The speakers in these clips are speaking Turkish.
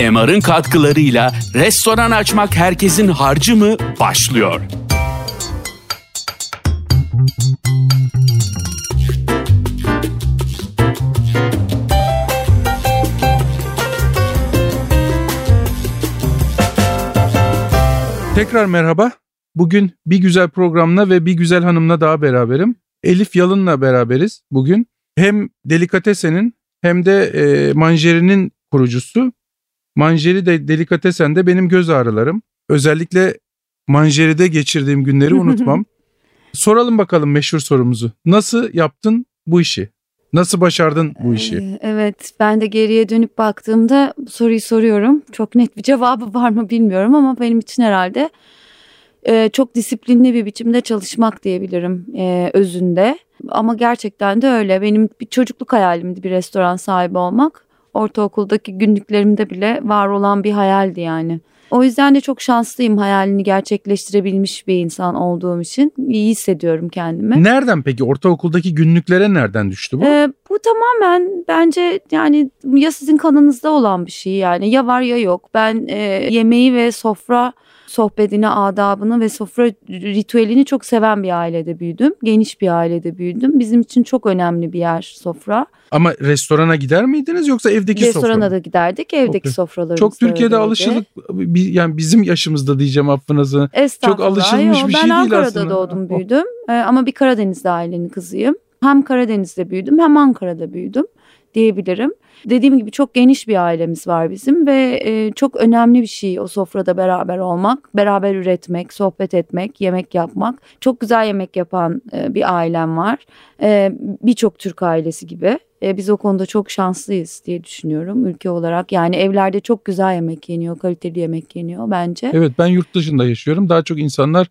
MR'ın katkılarıyla restoran açmak herkesin harcı mı başlıyor. Tekrar merhaba. Bugün bir güzel programla ve bir güzel hanımla daha beraberim. Elif Yalın'la beraberiz bugün. Hem Delikatesen'in hem de e, Manjeri'nin kurucusu. Manjeri de Delikatesen de benim göz ağrılarım. Özellikle Manjeri'de geçirdiğim günleri unutmam. Soralım bakalım meşhur sorumuzu. Nasıl yaptın bu işi? Nasıl başardın bu işi? Ee, Evet ben de geriye dönüp baktığımda bu soruyu soruyorum. Çok net bir cevabı var mı bilmiyorum ama benim için herhalde e, çok disiplinli bir biçimde çalışmak diyebilirim e, özünde. Ama gerçekten de öyle. Benim bir çocukluk hayalimdi bir restoran sahibi olmak. Ortaokuldaki günlüklerimde bile var olan bir hayaldi yani. O yüzden de çok şanslıyım hayalini gerçekleştirebilmiş bir insan olduğum için. İyi hissediyorum kendimi. Nereden peki? Ortaokuldaki günlüklere nereden düştü bu? Ee, bu tamamen bence yani ya sizin kanınızda olan bir şey yani ya var ya yok. Ben e, yemeği ve sofra sohbetini, adabını ve sofra ritüelini çok seven bir ailede büyüdüm. Geniş bir ailede büyüdüm. Bizim için çok önemli bir yer sofra. Ama restorana gider miydiniz yoksa evdeki sofra Restorana da giderdik, evdeki Okey. sofralarımız Çok Türkiye'de alışılık yani bizim yaşımızda diyeceğim affınızı. Estağfurullah. alışılmış Yok, bir ben şey değil Ankara'da aslında. doğdum Oh. büyüdüm Ee, ama bir Karadenizli ailenin kızıyım. Hem Karadeniz'de büyüdüm hem Ankara'da büyüdüm diyebilirim. Dediğim gibi çok geniş bir ailemiz var bizim ve e, çok önemli bir şey o sofrada beraber olmak, beraber üretmek, sohbet etmek, yemek yapmak. Çok güzel yemek yapan e, bir ailem var. E, Birçok Türk ailesi gibi. E, biz o konuda çok şanslıyız diye düşünüyorum ülke olarak. Yani evlerde çok güzel yemek yeniyor, kaliteli yemek yeniyor bence. Evet ben yurt dışında yaşıyorum. Daha çok insanlar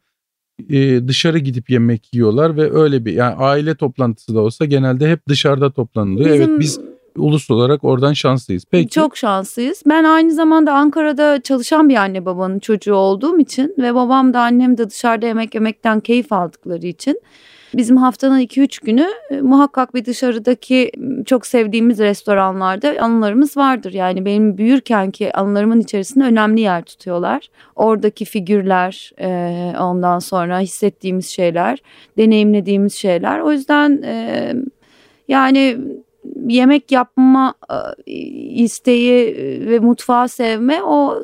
e, dışarı gidip yemek yiyorlar ve öyle bir yani aile toplantısı da olsa genelde hep dışarıda toplanılıyor. Bizim- Evet biz ulus olarak oradan şanslıyız. Peki. Çok şanslıyız. Ben aynı zamanda Ankara'da çalışan bir anne babanın çocuğu olduğum için ve babam da annem de dışarıda yemek yemekten keyif aldıkları için bizim haftanın 2-3 günü e, muhakkak bir dışarıdaki çok sevdiğimiz restoranlarda anılarımız vardır. Yani benim büyürkenki anılarımın içerisinde önemli yer tutuyorlar. Oradaki figürler, e, ondan sonra hissettiğimiz şeyler, deneyimlediğimiz şeyler. O yüzden e, yani yemek yapma e, isteği e, ve mutfağı sevme o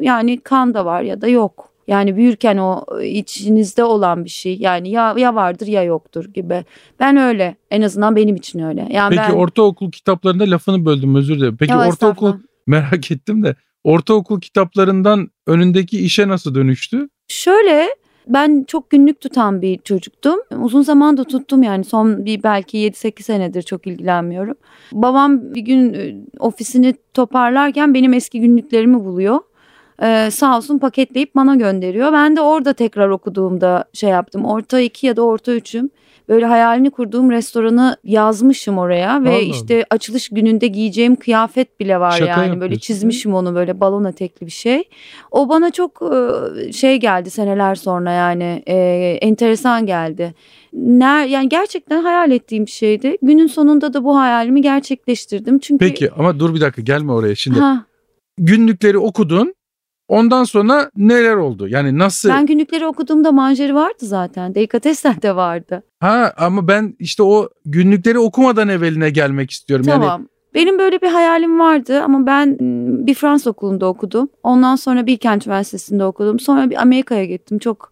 yani kan da var ya da yok. Yani büyürken o e, içinizde olan bir şey. Yani ya ya vardır ya yoktur gibi. Ben öyle. En azından benim için öyle. Yani Peki ben ortaokul kitaplarında lafını böldüm özür dilerim. Peki Ya, ortaokul merak ettim de ortaokul kitaplarından önündeki işe nasıl dönüştü? Şöyle ben çok günlük tutan bir çocuktum. Uzun zaman da tuttum yani son bir belki 7-8 senedir çok ilgilenmiyorum. Babam bir gün e, ofisini toparlarken benim eski günlüklerimi buluyor. Ee, sağ olsun paketleyip bana gönderiyor. Ben de orada tekrar okuduğumda şey yaptım. Orta 2 ya da orta 3'üm. Böyle hayalini kurduğum restoranı yazmışım oraya ve Allah işte açılış gününde giyeceğim kıyafet bile var Şaka yani böyle çizmişim onu böyle balon etekli bir şey. O bana çok e, şey geldi seneler sonra yani e, enteresan geldi. Ner, yani gerçekten hayal ettiğim bir şeydi. Günün sonunda da bu hayalimi gerçekleştirdim. Çünkü Peki ama dur bir dakika gelme oraya şimdi. Ha, Günlükleri okudun. Ondan sonra neler oldu? Yani nasıl? ben günlükleri okuduğumda manjeri vardı zaten. Delikatessen de vardı. Ha ama ben işte o günlükleri okumadan evveline gelmek istiyorum. Yani Tamam. Benim böyle bir hayalim vardı ama ben m, bir Fransız okulunda okudum. Ondan sonra Bilkent Üniversitesi'nde okudum. Sonra bir Amerika'ya gittim. Çok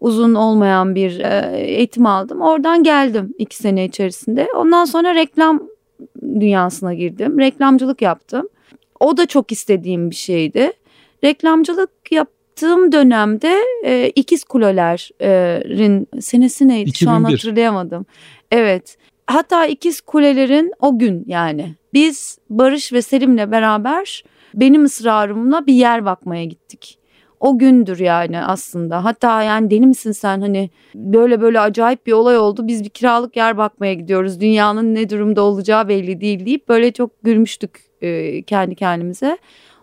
uzun olmayan bir e, eğitim aldım. Oradan geldim iki sene içerisinde. Ondan sonra reklam dünyasına girdim. Reklamcılık yaptım. O da çok istediğim bir şeydi. Reklamcılık yaptığım dönemde e, İkiz Kuleler'in senesi neydi şu an 2001. hatırlayamadım. Evet. Hatta İkiz Kulelerin o gün yani biz Barış ve Selim'le beraber benim ısrarımla bir yer bakmaya gittik. O gündür yani aslında. Hatta yani deli misin sen hani böyle böyle acayip bir olay oldu. Biz bir kiralık yer bakmaya gidiyoruz. Dünyanın ne durumda olacağı belli değil deyip böyle çok gülmüştük e, kendi kendimize.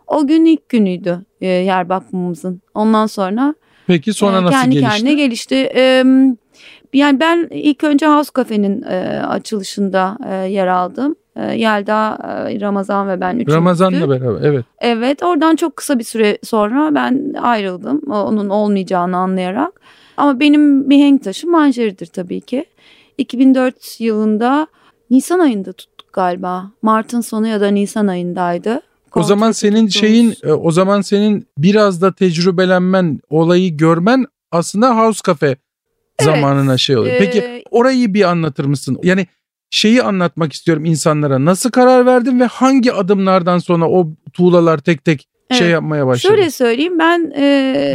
O gün ilk günüydü e, yer bakmamızın. Ondan sonra peki sonra e, nasıl kendi gelişti? kendine gelişti. E, yani ben ilk önce House Cafe'nin e, açılışında e, yer aldım. E, Yelda, e, Ramazan ve ben üçümüzdük. Ramazan'la beraber evet. Evet oradan çok kısa bir süre sonra ben ayrıldım onun olmayacağını anlayarak. Ama benim mihenk taşım manjeridir tabii ki. 2004 yılında Nisan ayında tuttuk galiba. Mart'ın sonu ya da Nisan ayındaydı. O zaman senin tuttuğumuz. şeyin e, o zaman senin biraz da tecrübelenmen, olayı görmen aslında house cafe zamanına şey oluyor. Peki Ee, orayı bir anlatır mısın? Yani şeyi anlatmak istiyorum insanlara. Nasıl karar verdin ve hangi adımlardan sonra o tuğlalar tek tek şey Evet. yapmaya başladı? Şöyle söyleyeyim ben e,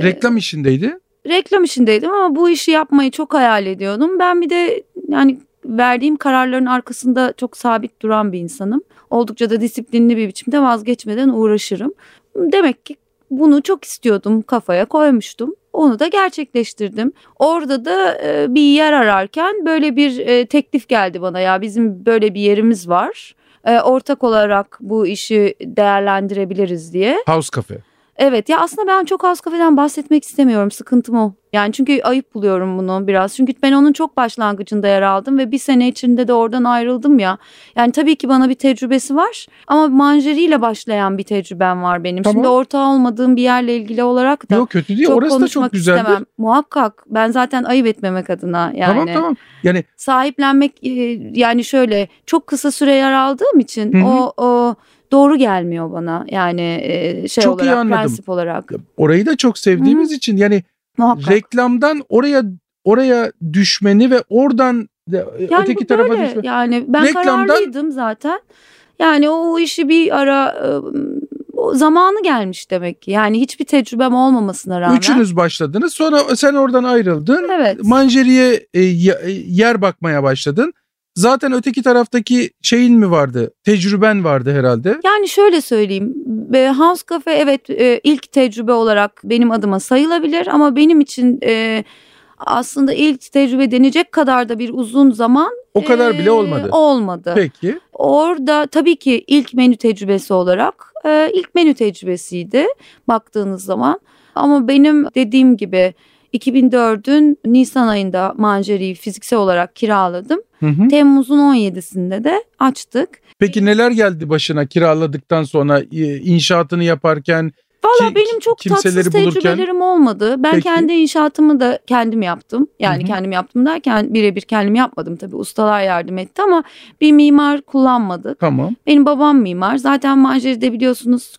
Reklam işindeydi. reklam işindeydim ama bu işi yapmayı çok hayal ediyordum. Ben bir de yani verdiğim kararların arkasında çok sabit duran bir insanım. Oldukça da disiplinli bir biçimde vazgeçmeden uğraşırım. Demek ki bunu çok istiyordum, kafaya koymuştum. Onu da gerçekleştirdim. Orada da e, bir yer ararken böyle bir e, teklif geldi bana ya bizim böyle bir yerimiz var. E, ortak olarak bu işi değerlendirebiliriz diye. House cafe. Evet ya aslında ben çok az kafeden bahsetmek istemiyorum sıkıntım o. Yani çünkü ayıp buluyorum bunu biraz. Çünkü ben onun çok başlangıcında yer aldım ve bir sene içinde de oradan ayrıldım ya. Yani tabii ki bana bir tecrübesi var ama manjeriyle başlayan bir tecrübem var benim. Tamam. Şimdi ortağı olmadığım bir yerle ilgili olarak da Yok kötü değil. çok Orası da konuşmak çok güzeldir. istemem. Muhakkak ben zaten ayıp etmemek adına yani. Tamam tamam. Yani Sahiplenmek e, yani şöyle çok kısa süre yer aldığım için Hı hı. o, o doğru gelmiyor bana yani e, şey Çok olarak prensip olarak. orayı da çok sevdiğimiz için yani Muhakkak. reklamdan oraya oraya düşmeni ve oradan de- Yani öteki tarafa böyle. düşme. Yani ben Reklamdan- kararlıydım zaten. Yani o işi bir ara e, o zamanı gelmiş demek ki. Yani hiçbir tecrübem olmamasına rağmen. Üçünüz başladınız. Sonra sen oradan ayrıldın. Evet. Manjeriye e, e, yer bakmaya başladın. Zaten öteki taraftaki şeyin mi vardı? Tecrüben vardı herhalde. Yani şöyle söyleyeyim. House Cafe evet e, ilk tecrübe olarak benim adıma sayılabilir ama benim için e, aslında ilk tecrübe denecek kadar da bir uzun zaman O kadar e, bile olmadı. Olmadı. Peki. Orada tabii ki ilk menü tecrübesi olarak ilk menü tecrübesiydi baktığınız zaman. Ama benim dediğim gibi 2004'ün Nisan ayında manjeriyi fiziksel olarak kiraladım. Hı hı. Temmuz'un 17'sinde de açtık. Peki neler geldi başına kiraladıktan sonra e, inşaatını yaparken? Valla Ki- benim çok tatsız bulurken- tecrübelerim olmadı. Ben Peki. kendi inşaatımı da kendim yaptım. Yani Hı hı. kendim yaptım derken birebir kendim yapmadım tabii. Ustalar yardım etti ama bir mimar kullanmadık. Tamam. Benim babam mimar. Zaten Manjeri'de biliyorsunuz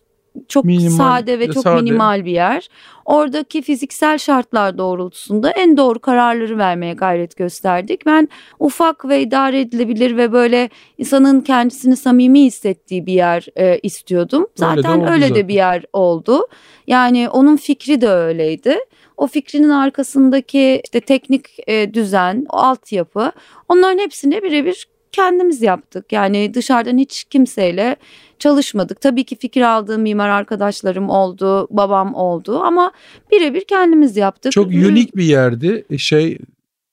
çok Minimal, sade ve çok sade. minimal bir yer. Oradaki fiziksel şartlar doğrultusunda en doğru kararları vermeye gayret gösterdik. Ben ufak ve idare edilebilir ve böyle insanın kendisini samimi hissettiği bir yer e, istiyordum. Öyle de Zaten öyle zaten. de bir yer oldu. Yani onun fikri de öyleydi. O fikrinin arkasındaki işte teknik e, düzen, o altyapı onların hepsini birebir kendimiz yaptık. Yani dışarıdan hiç kimseyle çalışmadık. Tabii ki fikir aldığım mimar arkadaşlarım oldu, babam oldu ama birebir kendimiz yaptık. Çok Ürün- unik bir yerdi. Şey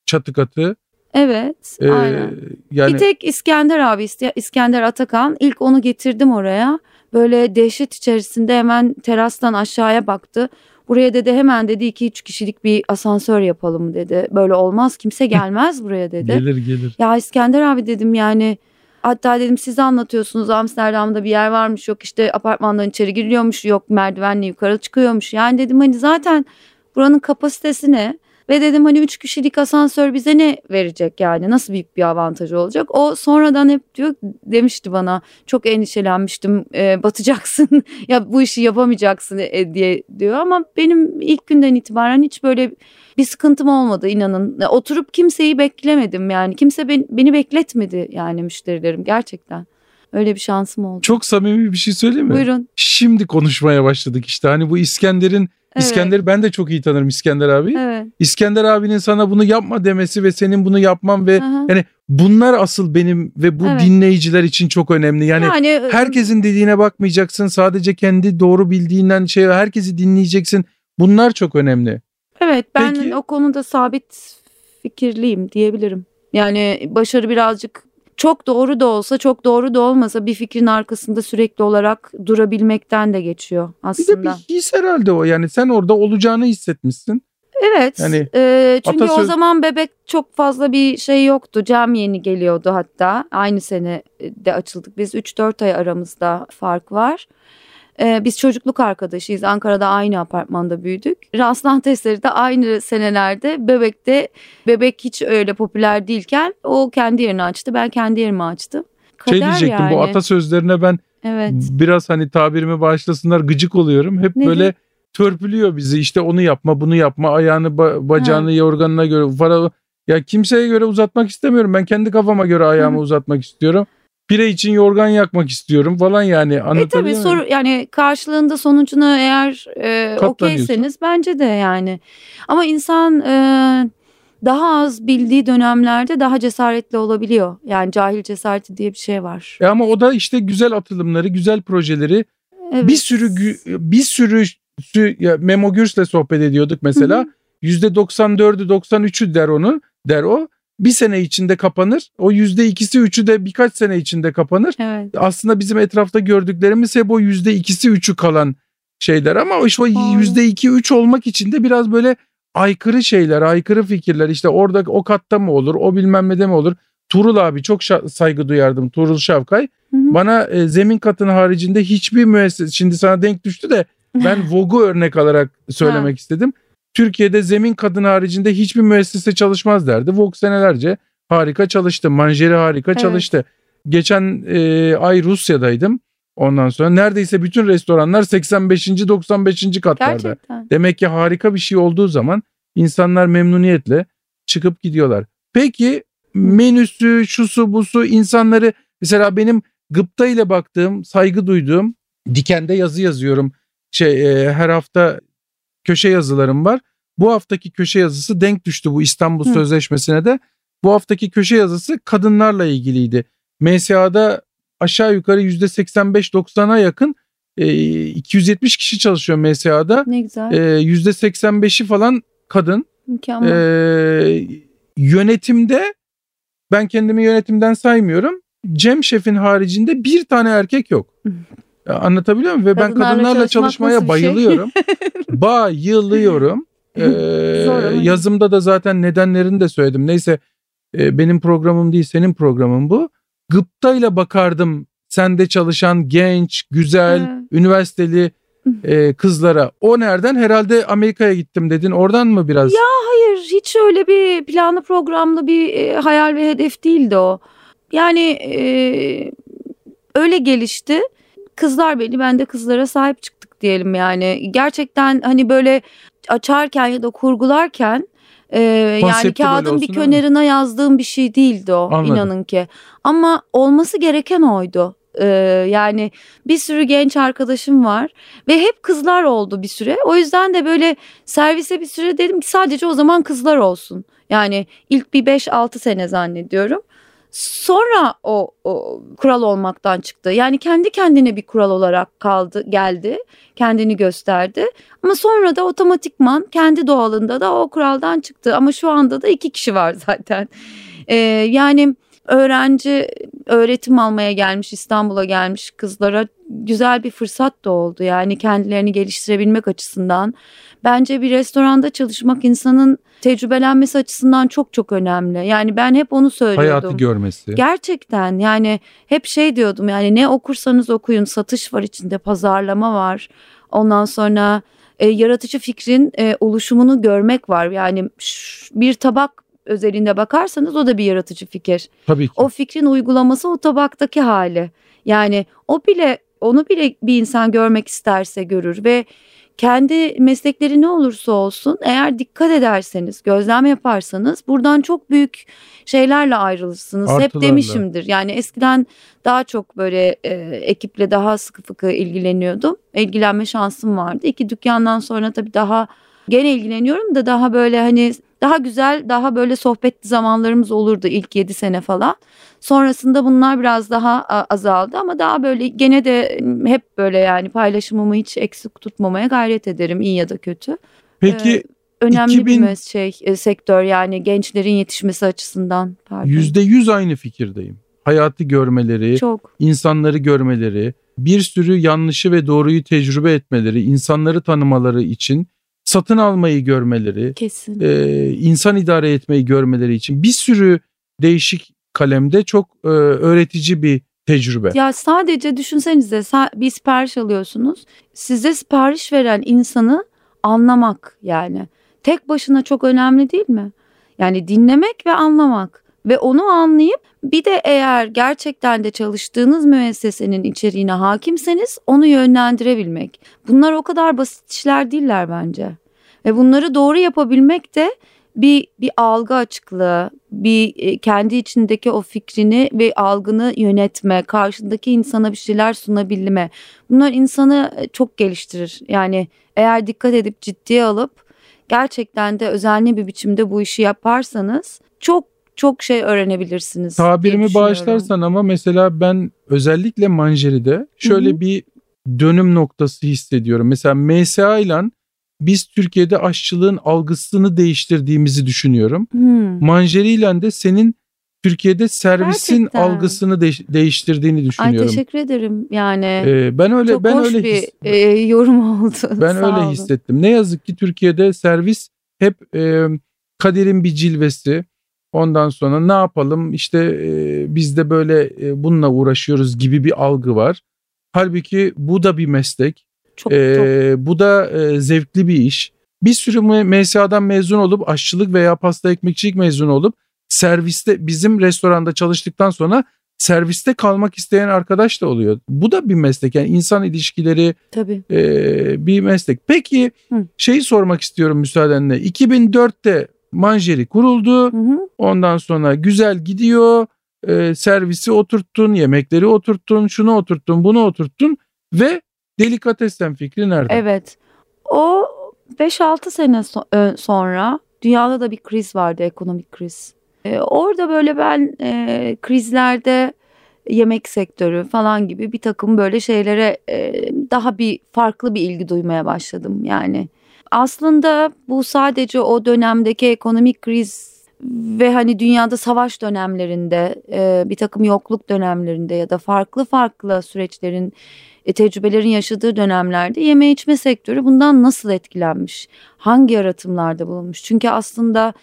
çatı katı. Evet, Ee, aynen. yani Bir tek İskender abi, İskender Atakan ilk onu getirdim oraya. Böyle dehşet içerisinde hemen terastan aşağıya baktı. Buraya dedi hemen dedi iki üç kişilik bir asansör yapalım dedi. Böyle olmaz kimse gelmez buraya dedi. gelir gelir. Ya İskender abi dedim yani hatta dedim siz anlatıyorsunuz Amsterdam'da bir yer varmış yok işte apartmandan içeri giriliyormuş yok merdivenle yukarı çıkıyormuş. Yani dedim hani zaten buranın kapasitesi ne? Ve dedim hani üç kişilik asansör bize ne verecek yani nasıl büyük bir avantajı olacak? O sonradan hep diyor demişti bana çok endişelenmiştim e, batacaksın ya bu işi yapamayacaksın e, diye diyor ama benim ilk günden itibaren hiç böyle bir sıkıntım olmadı inanın. Oturup kimseyi beklemedim yani. Kimse beni, beni bekletmedi yani müşterilerim gerçekten. Öyle bir şansım oldu. Çok samimi bir şey söyleyeyim mi? Buyurun. Şimdi konuşmaya başladık işte. Hani bu İskender'in Evet. İskender ben de çok iyi tanırım İskender abi. Evet. İskender abinin sana bunu yapma demesi ve senin bunu yapman ve Aha. yani bunlar asıl benim ve bu Evet. dinleyiciler için çok önemli. Yani, Yani, herkesin dediğine bakmayacaksın. Sadece kendi doğru bildiğinden şey herkesi dinleyeceksin. Bunlar çok önemli. evet ben Peki. o konuda sabit fikirliyim diyebilirim. Yani başarı birazcık çok doğru da olsa çok doğru da olmasa bir fikrin arkasında sürekli olarak durabilmekten de geçiyor Bir de bir aslında. his herhalde o. Yani sen orada olacağını hissetmişsin. Evet. Yani e, çünkü o atasöz- zaman bebek çok fazla bir şey yoktu. Cem yeni geliyordu hatta. Aynı sene de açıldık. Biz 3-4 ay aramızda fark var. E, biz çocukluk arkadaşıyız. Ankara'da aynı apartmanda büyüdük. Rastlantı eseri de aynı senelerde bebekte bebek hiç öyle popüler değilken o kendi yerini açtı. Ben kendi yerimi açtım. şey Kader diyecektim yani. bu atasözlerine ben Evet. biraz hani tabirimi bağışlasınlar gıcık oluyorum. Hep Nedir? böyle törpülüyor bizi işte onu yapma bunu yapma ayağını ba- bacağını yorganına göre para ya kimseye göre uzatmak istemiyorum. Ben kendi kafama göre ayağımı Hı. uzatmak istiyorum. Pire için yorgan yakmak istiyorum falan yani E anlatabiliyor tabii muyum? soru yani karşılığında sonucuna eğer e, okeyseniz bence de yani. Ama insan e, daha az bildiği dönemlerde daha cesaretli olabiliyor. Yani cahil cesareti diye bir şey var. E ama o da işte güzel atılımları, güzel projeleri Evet. bir sürü bir sürü Memo Gürs'le sohbet ediyorduk mesela. Yüzde 94'ü 93'ü der onu der o. Bir sene içinde kapanır. O yüzde ikisi üçü de birkaç sene içinde kapanır. Evet. Aslında bizim etrafta gördüklerimiz hep o yüzde ikisi üçü kalan şeyler ama işte o yüzde iki üç olmak için de biraz böyle aykırı şeyler, aykırı fikirler işte orada o katta mı olur, o bilmem ne de mi olur. Tuğrul abi çok saygı duyardım Tuğrul Şavkay. Hı hı. Bana e, zemin katının haricinde hiçbir müessese şimdi sana denk düştü de ben Vogue'u örnek alarak söylemek istedim. Türkiye'de zemin kadın haricinde hiçbir müessese çalışmaz derdi. Vogue senelerce harika çalıştı. Manjeri harika Evet. çalıştı. Geçen e, ay Rusya'daydım. Ondan sonra neredeyse bütün restoranlar 85. 95. katlarda. Gerçekten. Demek ki harika bir şey olduğu zaman insanlar memnuniyetle çıkıp gidiyorlar. Peki menüsü, şusu, busu insanları mesela benim gıpta ile baktığım, saygı duyduğum dikende yazı yazıyorum. Şey e, her hafta köşe yazılarım var. Bu haftaki köşe yazısı denk düştü bu İstanbul Hı. Sözleşmesi'ne de. Bu haftaki köşe yazısı kadınlarla ilgiliydi. MSA'da aşağı yukarı %85-90'a yakın e, 270 kişi çalışıyor MSA'da. Ne güzel. E, %85'i falan kadın. Mükemmel. E, yönetimde ben kendimi yönetimden saymıyorum. Cem Şef'in haricinde bir tane erkek yok. Ya, Anlatabiliyor muyum? Ve ben Kadınlarla çalışmaya bir şey? bayılıyorum. bayılıyorum. Ee, yazımda da zaten nedenlerini de söyledim. Neyse e, benim programım değil senin programın bu. Gıptayla bakardım sende çalışan genç, güzel, Evet. üniversiteli e, kızlara. O nereden? Herhalde Amerika'ya gittim dedin. Oradan mı biraz? Hayır hiç öyle bir planlı programlı bir e, hayal ve hedef değildi o. Yani e, öyle gelişti. Kızlar beni ben de kızlara sahip çıktık diyelim yani. Gerçekten hani böyle açarken ya da kurgularken e, yani kağıdın bir mi? kenarına yazdığım bir şey değildi o Anladım. inanın ki. Ama olması gereken oydu. E, yani bir sürü genç arkadaşım var ve hep kızlar oldu bir süre. O yüzden de böyle servise bir süre dedim ki sadece o zaman kızlar olsun. Yani ilk bir 5-6 sene zannediyorum. Sonra o, o kural olmaktan çıktı. Yani kendi kendine bir kural olarak kaldı, geldi, kendini gösterdi. Ama sonra da otomatikman kendi doğalında da o kuraldan çıktı. Ama şu anda da iki kişi var zaten. Ee, yani öğrenci öğretim almaya gelmiş İstanbul'a gelmiş kızlara güzel bir fırsat da oldu. Yani kendilerini geliştirebilmek açısından. Bence bir restoranda çalışmak insanın tecrübelenmesi açısından çok çok önemli. Yani ben hep onu söylüyordum. Hayatı görmesi. Gerçekten yani hep şey diyordum yani ne okursanız okuyun satış var içinde pazarlama var. Ondan sonra e, yaratıcı fikrin e, oluşumunu görmek var. Yani bir tabak özelinde bakarsanız o da bir yaratıcı fikir. Tabii ki. O fikrin uygulaması o tabaktaki hali. Yani o bile onu bile bir insan görmek isterse görür ve kendi meslekleri ne olursa olsun eğer dikkat ederseniz, gözlem yaparsanız buradan çok büyük şeylerle ayrılırsınız. Hep demişimdir. Yani eskiden daha çok böyle e, ekiple daha sıkı fıkı ilgileniyordum. İlgilenme şansım vardı. İki dükkandan sonra tabii daha gene ilgileniyorum da daha böyle hani daha güzel, daha böyle sohbetli zamanlarımız olurdu ilk 7 sene falan. Sonrasında bunlar biraz daha azaldı ama daha böyle gene de hep böyle yani paylaşımımı hiç eksik tutmamaya gayret ederim iyi ya da kötü. Peki Ee, Önemli 2000 bir şey e, sektör yani gençlerin yetişmesi açısından. Yüzde yüz aynı fikirdeyim. Hayatı görmeleri, Çok. insanları görmeleri, bir sürü yanlışı ve doğruyu tecrübe etmeleri, insanları tanımaları için satın almayı görmeleri, Kesin. e, insan idare etmeyi görmeleri için bir sürü değişik kalemde çok e, öğretici bir tecrübe. Ya sadece düşünsenize bir sipariş alıyorsunuz. Size sipariş veren insanı anlamak yani. Tek başına çok önemli değil mi? Yani dinlemek ve anlamak ve onu anlayıp bir de eğer gerçekten de çalıştığınız müessesenin içeriğine hakimseniz onu yönlendirebilmek. Bunlar o kadar basit işler değiller bence. Ve bunları doğru yapabilmek de bir bir algı açıklığı, bir e, kendi içindeki o fikrini ve algını yönetme, karşındaki insana bir şeyler sunabilme. Bunlar insanı e, çok geliştirir. Yani eğer dikkat edip ciddiye alıp gerçekten de özenli bir biçimde bu işi yaparsanız çok çok şey öğrenebilirsiniz. Tabirimi bağışlarsan ama mesela ben özellikle Manjeri'de şöyle Hı hı. bir dönüm noktası hissediyorum. Mesela MSA ile biz Türkiye'de aşçılığın algısını değiştirdiğimizi düşünüyorum. Hmm. Manjeri ile de senin Türkiye'de servisin Gerçekten. algısını de- değiştirdiğini Ay düşünüyorum. teşekkür ederim. Yani Ee, ben öyle çok ben hoş öyle bir his- e, yorum oldu. ben Sağ öyle olun. hissettim. Ne yazık ki Türkiye'de servis hep e, kaderin bir cilvesi. Ondan sonra ne yapalım işte e, biz de böyle e, bununla uğraşıyoruz gibi bir algı var. Halbuki bu da bir meslek. Çok, E, çok bu da e, zevkli bir iş. Bir sürü MSA'dan mezun olup aşçılık veya pasta ekmekçilik mezun olup serviste bizim restoranda çalıştıktan sonra serviste kalmak isteyen arkadaş da oluyor. Bu da bir meslek yani insan ilişkileri tabii. e, bir meslek. Peki Hı. şeyi sormak istiyorum müsaadenle. 2004'te Manjeri kuruldu. Hı hı. Ondan sonra güzel gidiyor. E, servisi oturttun, yemekleri oturttun, şunu oturttun, bunu oturttun ve delikatessen fikri nerede? Evet. O 5-6 sene so- ö- sonra dünyada da bir kriz vardı, ekonomik kriz. Ee, orada böyle ben e, krizlerde yemek sektörü falan gibi bir takım böyle şeylere e, daha bir farklı bir ilgi duymaya başladım yani. Aslında bu sadece o dönemdeki ekonomik kriz ve hani dünyada savaş dönemlerinde e, bir takım yokluk dönemlerinde ya da farklı farklı süreçlerin e, tecrübelerin yaşadığı dönemlerde yeme içme sektörü bundan nasıl etkilenmiş? Hangi yaratımlarda bulunmuş? Çünkü aslında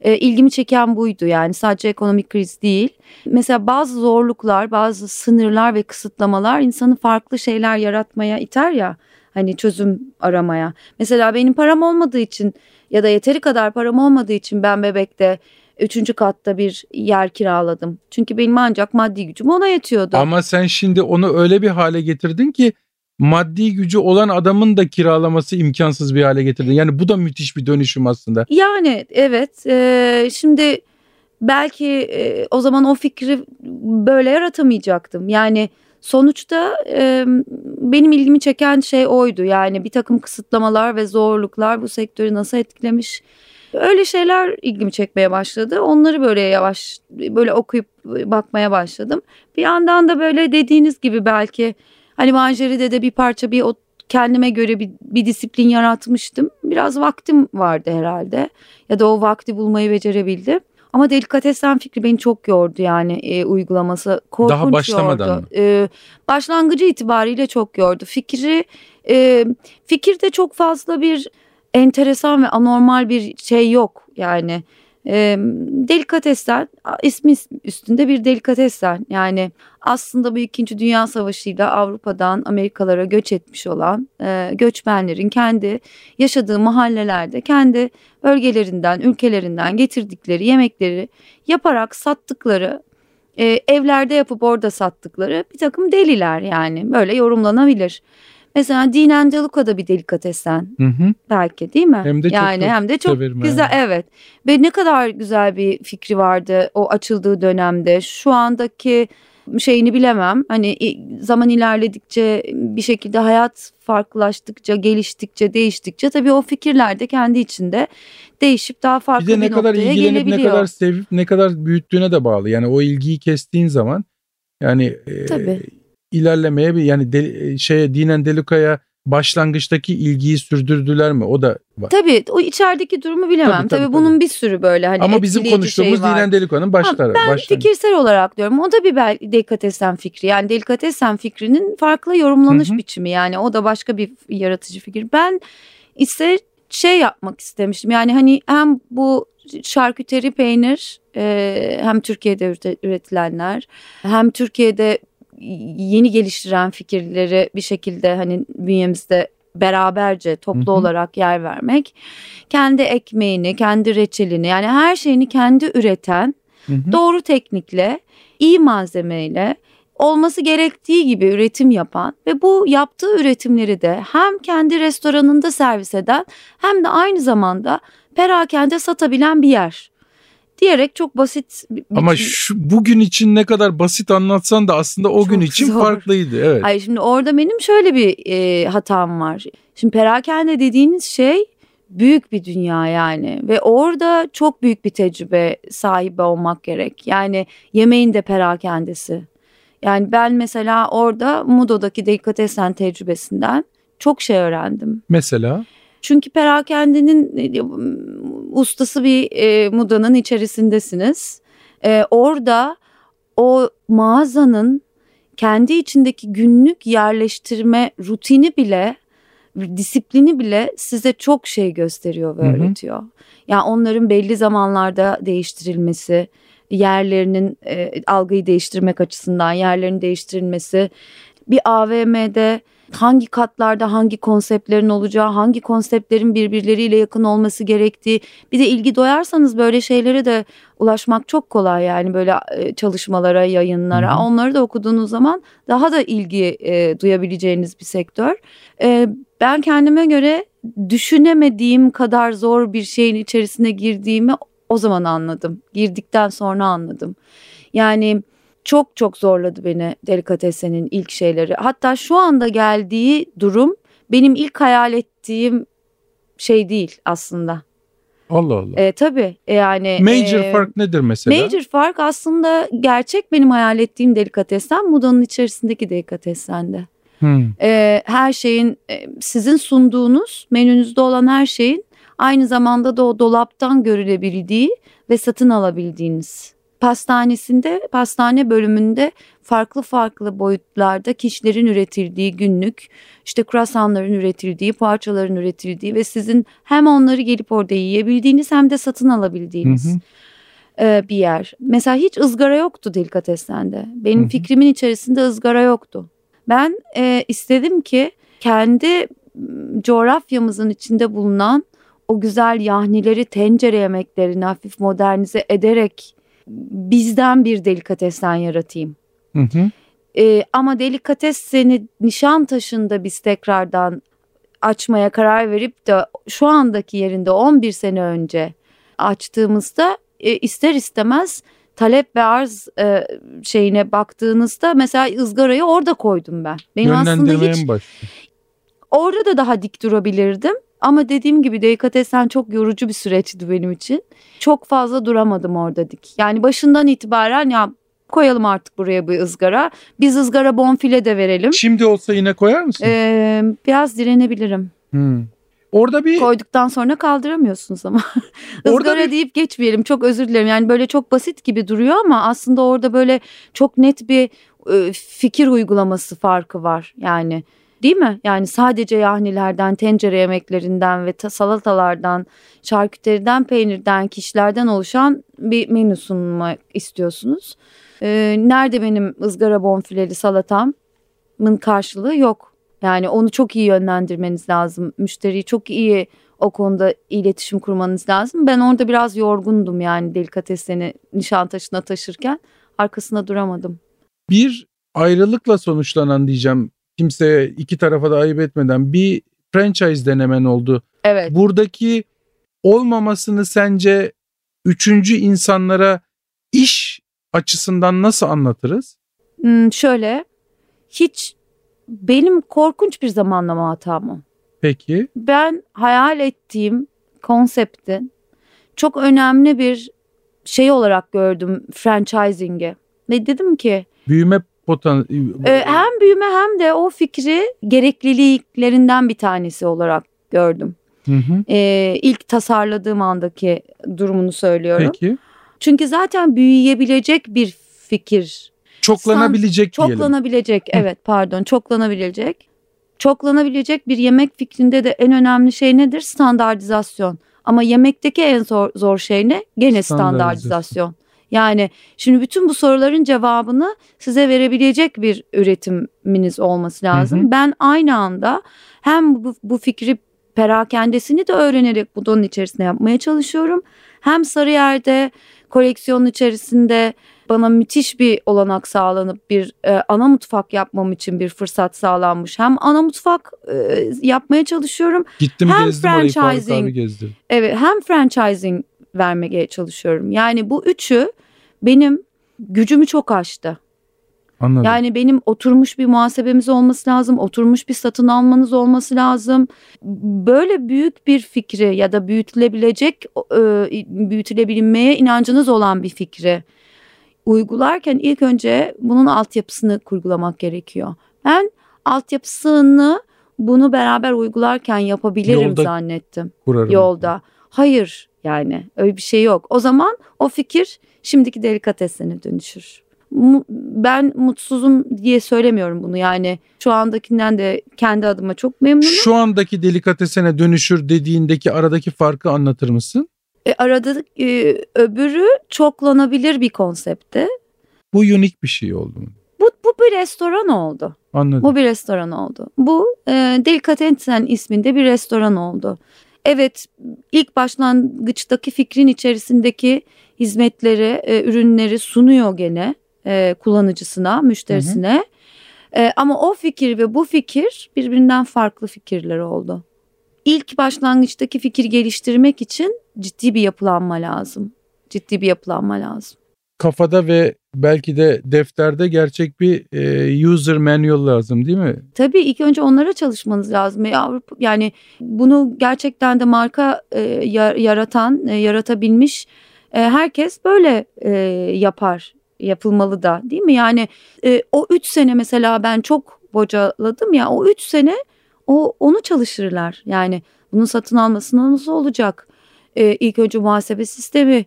e, ilgimi çeken buydu yani sadece ekonomik kriz değil. Mesela bazı zorluklar, bazı sınırlar ve kısıtlamalar insanı farklı şeyler yaratmaya iter ya. Hani çözüm aramaya. Mesela benim param olmadığı için ya da yeteri kadar param olmadığı için ben bebekte üçüncü katta bir yer kiraladım. Çünkü benim ancak maddi gücüm ona yetiyordu. Ama sen şimdi onu öyle bir hale getirdin ki maddi gücü olan adamın da kiralaması imkansız bir hale getirdin. Yani bu da müthiş bir dönüşüm aslında. Yani evet e, şimdi belki e, o zaman o fikri böyle yaratamayacaktım. Yani sonuçta e, benim ilgimi çeken şey oydu. Yani bir takım kısıtlamalar ve zorluklar bu sektörü nasıl etkilemiş. Öyle şeyler ilgimi çekmeye başladı. Onları böyle yavaş böyle okuyup bakmaya başladım. Bir yandan da böyle dediğiniz gibi belki hani Manjeri'de de bir parça bir o kendime göre bir, bir disiplin yaratmıştım. Biraz vaktim vardı herhalde ya da o vakti bulmayı becerebildim. Ama delikatessen fikri beni çok yordu yani e, uygulaması. Korkunç Daha başlamadan yordu. mı? E, başlangıcı itibariyle çok yordu. Fikri e, fikirde çok fazla bir enteresan ve anormal bir şey yok yani. E, delikatessen ismi üstünde bir delikatessen yani aslında bu 2. Dünya Savaşı'yla Avrupa'dan Amerikalara göç etmiş olan e, göçmenlerin kendi yaşadığı mahallelerde kendi bölgelerinden ülkelerinden getirdikleri yemekleri yaparak sattıkları e, evlerde yapıp orada sattıkları bir takım deliler yani böyle yorumlanabilir. Mesela Dinen Deluca da bir delikatessen Hı hı. belki değil mi? Hem de çok yani da hem de çok güzel yani. evet. Ve ne kadar güzel bir fikri vardı o açıldığı dönemde. Şu andaki şeyini bilemem. Hani zaman ilerledikçe bir şekilde hayat farklılaştıkça, geliştikçe, değiştikçe tabii o fikirler de kendi içinde değişip daha Bir farklı de bir, ne kadar noktaya ilgilenip ne kadar sevip ne kadar büyüttüğüne de bağlı. Yani o ilgiyi kestiğin zaman yani e, Tabii. İlerlemeye bir yani de, şeye dinen delukaya başlangıçtaki ilgiyi sürdürdüler mi? O da var. Tabii o içerideki durumu bilemem. Tabii, Tabii, tabii, bunun bir sürü böyle hani Ama bizim konuştuğumuz şey dinen deluka'nın Ha, başları. ben başlangıcı. fikirsel olarak diyorum. O da bir delikatessen fikri. Yani delikatessen fikrinin farklı yorumlanış Hı hı. biçimi. Yani o da başka bir yaratıcı fikir. Ben ise şey yapmak istemiştim. Yani hani hem bu şarküteri peynir e, hem Türkiye'de üretilenler hem Türkiye'de yeni geliştiren fikirleri bir şekilde hani bünyemizde beraberce toplu hı hı. olarak yer vermek. Kendi ekmeğini, kendi reçelini yani her şeyini kendi üreten hı hı. doğru teknikle, iyi malzemeyle olması gerektiği gibi üretim yapan ve bu yaptığı üretimleri de hem kendi restoranında servis eden hem de aynı zamanda perakende satabilen bir yer diyerek çok basit. Bir, Ama şu bugün için ne kadar basit anlatsan da aslında o gün için zor. farklıydı. Evet. Hayır şimdi orada benim şöyle bir e, hatam var. Şimdi perakende dediğiniz şey büyük bir dünya yani ve orada çok büyük bir tecrübe sahibi olmak gerek. Yani yemeğin de perakendesi. Yani ben mesela orada Mudo'daki delikatessen tecrübesinden çok şey öğrendim. Mesela? Çünkü perakendenin ustası bir e, Muda'nın içerisindesiniz. E, orada o mağazanın kendi içindeki günlük yerleştirme rutini bile disiplini bile size çok şey gösteriyor ve Hı-hı. öğretiyor. Yani onların belli zamanlarda değiştirilmesi, yerlerinin e, algıyı değiştirmek açısından yerlerin değiştirilmesi, bir AVM'de hangi katlarda hangi konseptlerin olacağı, hangi konseptlerin birbirleriyle yakın olması gerektiği. Bir de ilgi doyarsanız böyle şeylere de ulaşmak çok kolay yani böyle e, çalışmalara, yayınlara. Hı hı. Onları da okuduğunuz zaman daha da ilgi e, duyabileceğiniz bir sektör. E, ben kendime göre düşünemediğim kadar zor bir şeyin içerisine girdiğimi o zaman anladım. Girdikten sonra anladım. Yani çok çok zorladı beni delikatesenin ilk şeyleri. Hatta şu anda geldiği durum benim ilk hayal ettiğim şey değil aslında. Allah Allah. E, tabii yani. Major e, fark nedir mesela? Major fark aslında gerçek benim hayal ettiğim delikatessen Muda'nın içerisindeki delikatessende. Hmm. E, her şeyin e, sizin sunduğunuz menünüzde olan her şeyin aynı zamanda da o dolaptan görülebildiği ve satın alabildiğiniz pastanesinde pastane bölümünde farklı farklı boyutlarda kişilerin üretildiği günlük işte kruasanların üretildiği parçaların üretildiği ve sizin hem onları gelip orada yiyebildiğiniz hem de satın alabildiğiniz. Hı hı bir yer. Mesela hiç ızgara yoktu Delikates'ende. Benim hı hı. fikrimin içerisinde ızgara yoktu. Ben e, istedim ki kendi coğrafyamızın içinde bulunan o güzel yahnileri, tencere yemeklerini hafif modernize ederek bizden bir delikatessen yaratayım. Hı hı. Ee, ama delikatesseni taşında biz tekrardan açmaya karar verip de şu andaki yerinde 11 sene önce açtığımızda e, ister istemez talep ve arz e, şeyine baktığınızda mesela ızgarayı orada koydum ben. Benim aslında hiç başladı. orada da daha dik durabilirdim ama dediğim gibi delikatessen çok yorucu bir süreçti benim için. Çok fazla duramadım orada dik. Yani başından itibaren ya koyalım artık buraya bir ızgara. Biz ızgara bonfile de verelim. Şimdi olsa yine koyar mısın? Ee, biraz direnebilirim. Hmm. Orada bir koyduktan sonra kaldıramıyorsunuz ama. ızgara bir... deyip geçmeyelim. Çok özür dilerim. Yani böyle çok basit gibi duruyor ama aslında orada böyle çok net bir fikir uygulaması farkı var. Yani Değil mi? Yani sadece yahnilerden, tencere yemeklerinden ve salatalardan, şarküteriden, peynirden, kişilerden oluşan bir menü sunmak istiyorsunuz. Ee, nerede benim ızgara bonfileli salatamın karşılığı yok. Yani onu çok iyi yönlendirmeniz lazım. Müşteriyi çok iyi o konuda iletişim kurmanız lazım. Ben orada biraz yorgundum yani delikatesini Nişantaşı'na taşırken arkasında duramadım. Bir ayrılıkla sonuçlanan diyeceğim kimseye iki tarafa da ayıp etmeden bir franchise denemen oldu. Evet. Buradaki olmamasını sence üçüncü insanlara iş açısından nasıl anlatırız? Hmm, şöyle hiç benim korkunç bir zamanlama hatam o. Peki. Ben hayal ettiğim konseptin çok önemli bir şey olarak gördüm franchising'i. Ve dedim ki büyüme potan ee, hem büyüme hem de o fikri gerekliliklerinden bir tanesi olarak gördüm. Hı hı. Ee, ilk tasarladığım andaki durumunu söylüyorum. Peki. Çünkü zaten büyüyebilecek bir fikir. Çoklanabilecek San, diyelim. Çoklanabilecek evet pardon çoklanabilecek. çoklanabilecek bir yemek fikrinde de en önemli şey nedir? Standartizasyon. Ama yemekteki en zor, zor şey ne? Gene Standartizasyon. standartizasyon. Yani şimdi bütün bu soruların cevabını size verebilecek bir üretiminiz olması lazım. Hı hı. Ben aynı anda hem bu, bu fikri perakendesini de öğrenerek bunun içerisinde yapmaya çalışıyorum. Hem Sarıyer'de koleksiyonun içerisinde bana müthiş bir olanak sağlanıp bir e, ana mutfak yapmam için bir fırsat sağlanmış. Hem ana mutfak e, yapmaya çalışıyorum. Gittim Hem gezdim orayı franchising- abi gezdi. Evet hem franchising vermeye çalışıyorum. Yani bu üçü benim gücümü çok aştı. Anladım. Yani benim oturmuş bir muhasebemiz olması lazım, oturmuş bir satın almanız olması lazım. Böyle büyük bir fikri ya da büyütülebilecek, e, büyütülebilmeye inancınız olan bir fikri uygularken ilk önce bunun altyapısını kurgulamak gerekiyor. Ben altyapısını bunu beraber uygularken yapabilirim Yolda zannettim Kurarım. yolda. Hayır yani öyle bir şey yok. O zaman o fikir şimdiki delikatesine dönüşür. Ben mutsuzum diye söylemiyorum bunu yani şu andakinden de kendi adıma çok memnunum. Şu andaki delikatesene dönüşür dediğindeki aradaki farkı anlatır mısın? E, arada e, öbürü çoklanabilir bir konsepti. Bu unik bir şey oldu mu? Bu, bu bir restoran oldu. Anladım. Bu bir restoran oldu. Bu e, Delicatessen isminde bir restoran oldu. Evet ilk başlangıçtaki fikrin içerisindeki hizmetleri, e, ürünleri sunuyor gene e, kullanıcısına, müşterisine. E, ama o fikir ve bu fikir birbirinden farklı fikirler oldu. İlk başlangıçtaki fikir geliştirmek için ciddi bir yapılanma lazım. Ciddi bir yapılanma lazım. Kafada ve belki de defterde gerçek bir e, user manual lazım değil mi? Tabii ilk önce onlara çalışmanız lazım. E, Avrupa yani bunu gerçekten de marka e, ya- yaratan, e, yaratabilmiş e, herkes böyle e, yapar. Yapılmalı da değil mi? Yani e, o üç sene mesela ben çok bocaladım ya o üç sene o onu çalışırlar. Yani bunun satın almasına nasıl olacak? E, ilk önce muhasebe sistemi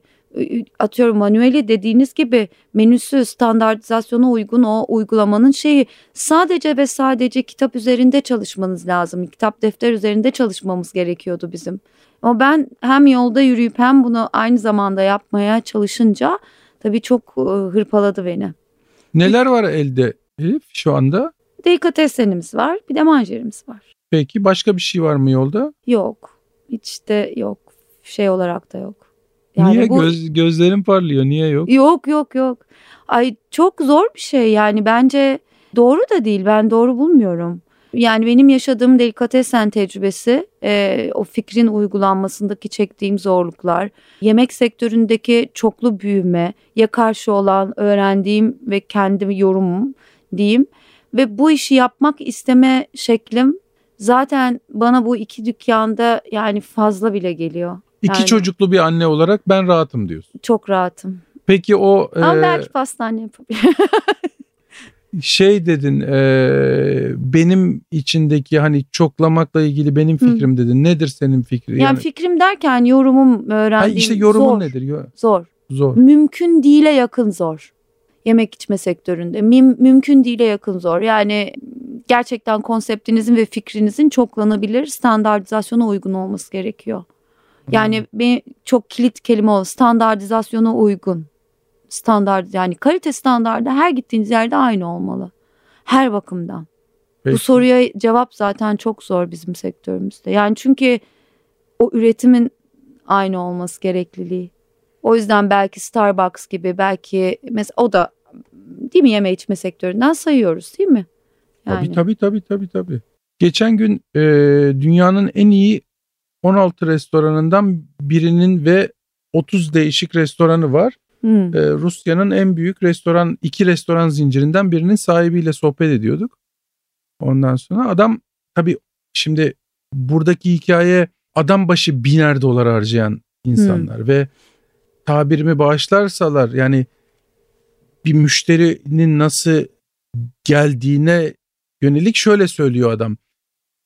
atıyorum manueli dediğiniz gibi menüsü standartizasyona uygun o uygulamanın şeyi sadece ve sadece kitap üzerinde çalışmanız lazım. Kitap defter üzerinde çalışmamız gerekiyordu bizim. Ama ben hem yolda yürüyüp hem bunu aynı zamanda yapmaya çalışınca tabii çok e, hırpaladı beni. Neler var elde Elif şu anda? Delikatesenimiz var bir de manjerimiz var. Peki başka bir şey var mı yolda? Yok hiç de yok şey olarak da yok. Niye bu- göz gözlerin parlıyor? Niye yok? Yok yok yok. Ay çok zor bir şey yani bence doğru da değil ben doğru bulmuyorum. Yani benim yaşadığım delikatesen tecrübesi, e, o fikrin uygulanmasındaki çektiğim zorluklar, yemek sektöründeki çoklu büyüme, ya karşı olan öğrendiğim ve kendi yorumum diyeyim ve bu işi yapmak isteme şeklim zaten bana bu iki dükkanda yani fazla bile geliyor. İki Yani- çocuklu bir anne olarak ben rahatım diyorsun. Çok rahatım. Peki o Ama e, belki pastane yapabilirim. şey dedin e, benim içindeki hani çoklamakla ilgili benim fikrim dedin. Nedir senin fikrin? Yani, fikrim derken yorumum Hayır, öğrendiğim işte yorumun zor. nedir? Zor. Zor. Mümkün değile yakın zor. Yemek içme sektöründe mim- mümkün değile yakın zor. Yani gerçekten konseptinizin ve fikrinizin çoklanabilir standartizasyona uygun olması gerekiyor. Yani bir çok kilit kelime o standartizasyona uygun. Standart yani kalite standardı her gittiğiniz yerde aynı olmalı. Her bakımdan. Peki. Bu soruya cevap zaten çok zor bizim sektörümüzde. Yani çünkü o üretimin aynı olması gerekliliği. O yüzden belki Starbucks gibi belki mesela o da değil mi yeme içme sektöründen sayıyoruz değil mi? Tabii tabii tabii tabii tabii. Geçen gün e, dünyanın en iyi 16 restoranından birinin ve 30 değişik restoranı var. Hmm. E, Rusya'nın en büyük restoran iki restoran zincirinden birinin sahibiyle sohbet ediyorduk. Ondan sonra adam tabii şimdi buradaki hikaye adam başı biner dolar harcayan insanlar ve tabirimi bağışlarsalar yani bir müşterinin nasıl geldiğine yönelik şöyle söylüyor adam.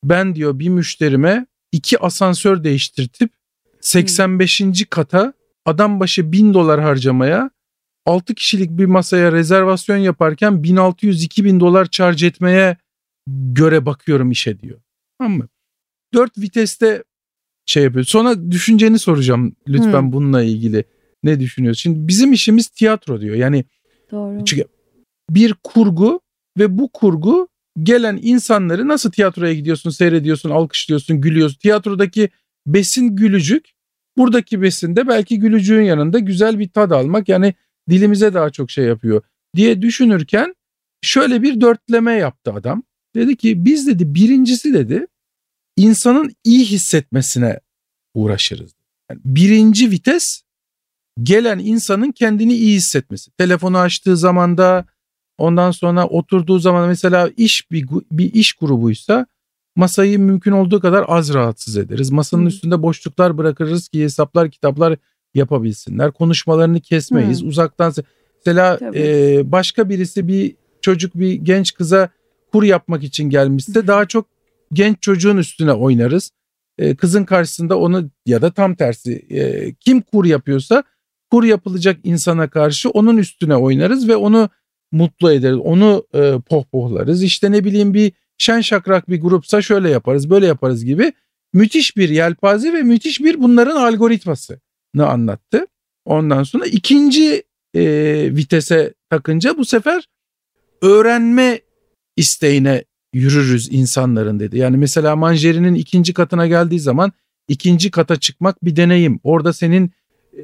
Ben diyor bir müşterime iki asansör değiştirtip 85. kata adam başı 1000 dolar harcamaya 6 kişilik bir masaya rezervasyon yaparken 1600-2000 dolar charge etmeye göre bakıyorum işe diyor. Tamam mı? Dört viteste şey yapıyor. Sonra düşünceni soracağım lütfen Hmm. bununla ilgili. Ne düşünüyorsun? Şimdi bizim işimiz tiyatro diyor. Yani Doğru. çünkü bir kurgu ve bu kurgu gelen insanları nasıl tiyatroya gidiyorsun, seyrediyorsun, alkışlıyorsun, gülüyorsun. Tiyatrodaki besin gülücük. Buradaki besinde belki gülücüğün yanında güzel bir tad almak yani dilimize daha çok şey yapıyor diye düşünürken şöyle bir dörtleme yaptı adam. Dedi ki biz dedi birincisi dedi insanın iyi hissetmesine uğraşırız. Yani birinci vites gelen insanın kendini iyi hissetmesi. Telefonu açtığı zamanda ondan sonra oturduğu zaman mesela iş bir, bir iş grubuysa masayı mümkün olduğu kadar az rahatsız ederiz. Masanın Hı. üstünde boşluklar bırakırız ki hesaplar kitaplar yapabilsinler. Konuşmalarını kesmeyiz. Hı. Uzaktan se- mesela Tabii. e, başka birisi bir çocuk bir genç kıza kur yapmak için gelmişse daha çok genç çocuğun üstüne oynarız. E, kızın karşısında onu ya da tam tersi e, kim kur yapıyorsa kur yapılacak insana karşı onun üstüne oynarız ve onu mutlu ederiz. Onu e, pohpohlarız. İşte ne bileyim bir şen şakrak bir grupsa şöyle yaparız böyle yaparız gibi müthiş bir yelpaze ve müthiş bir bunların algoritmasını anlattı. Ondan sonra ikinci e, vitese takınca bu sefer öğrenme isteğine yürürüz insanların dedi. Yani mesela manjerinin ikinci katına geldiği zaman ikinci kata çıkmak bir deneyim. Orada senin e,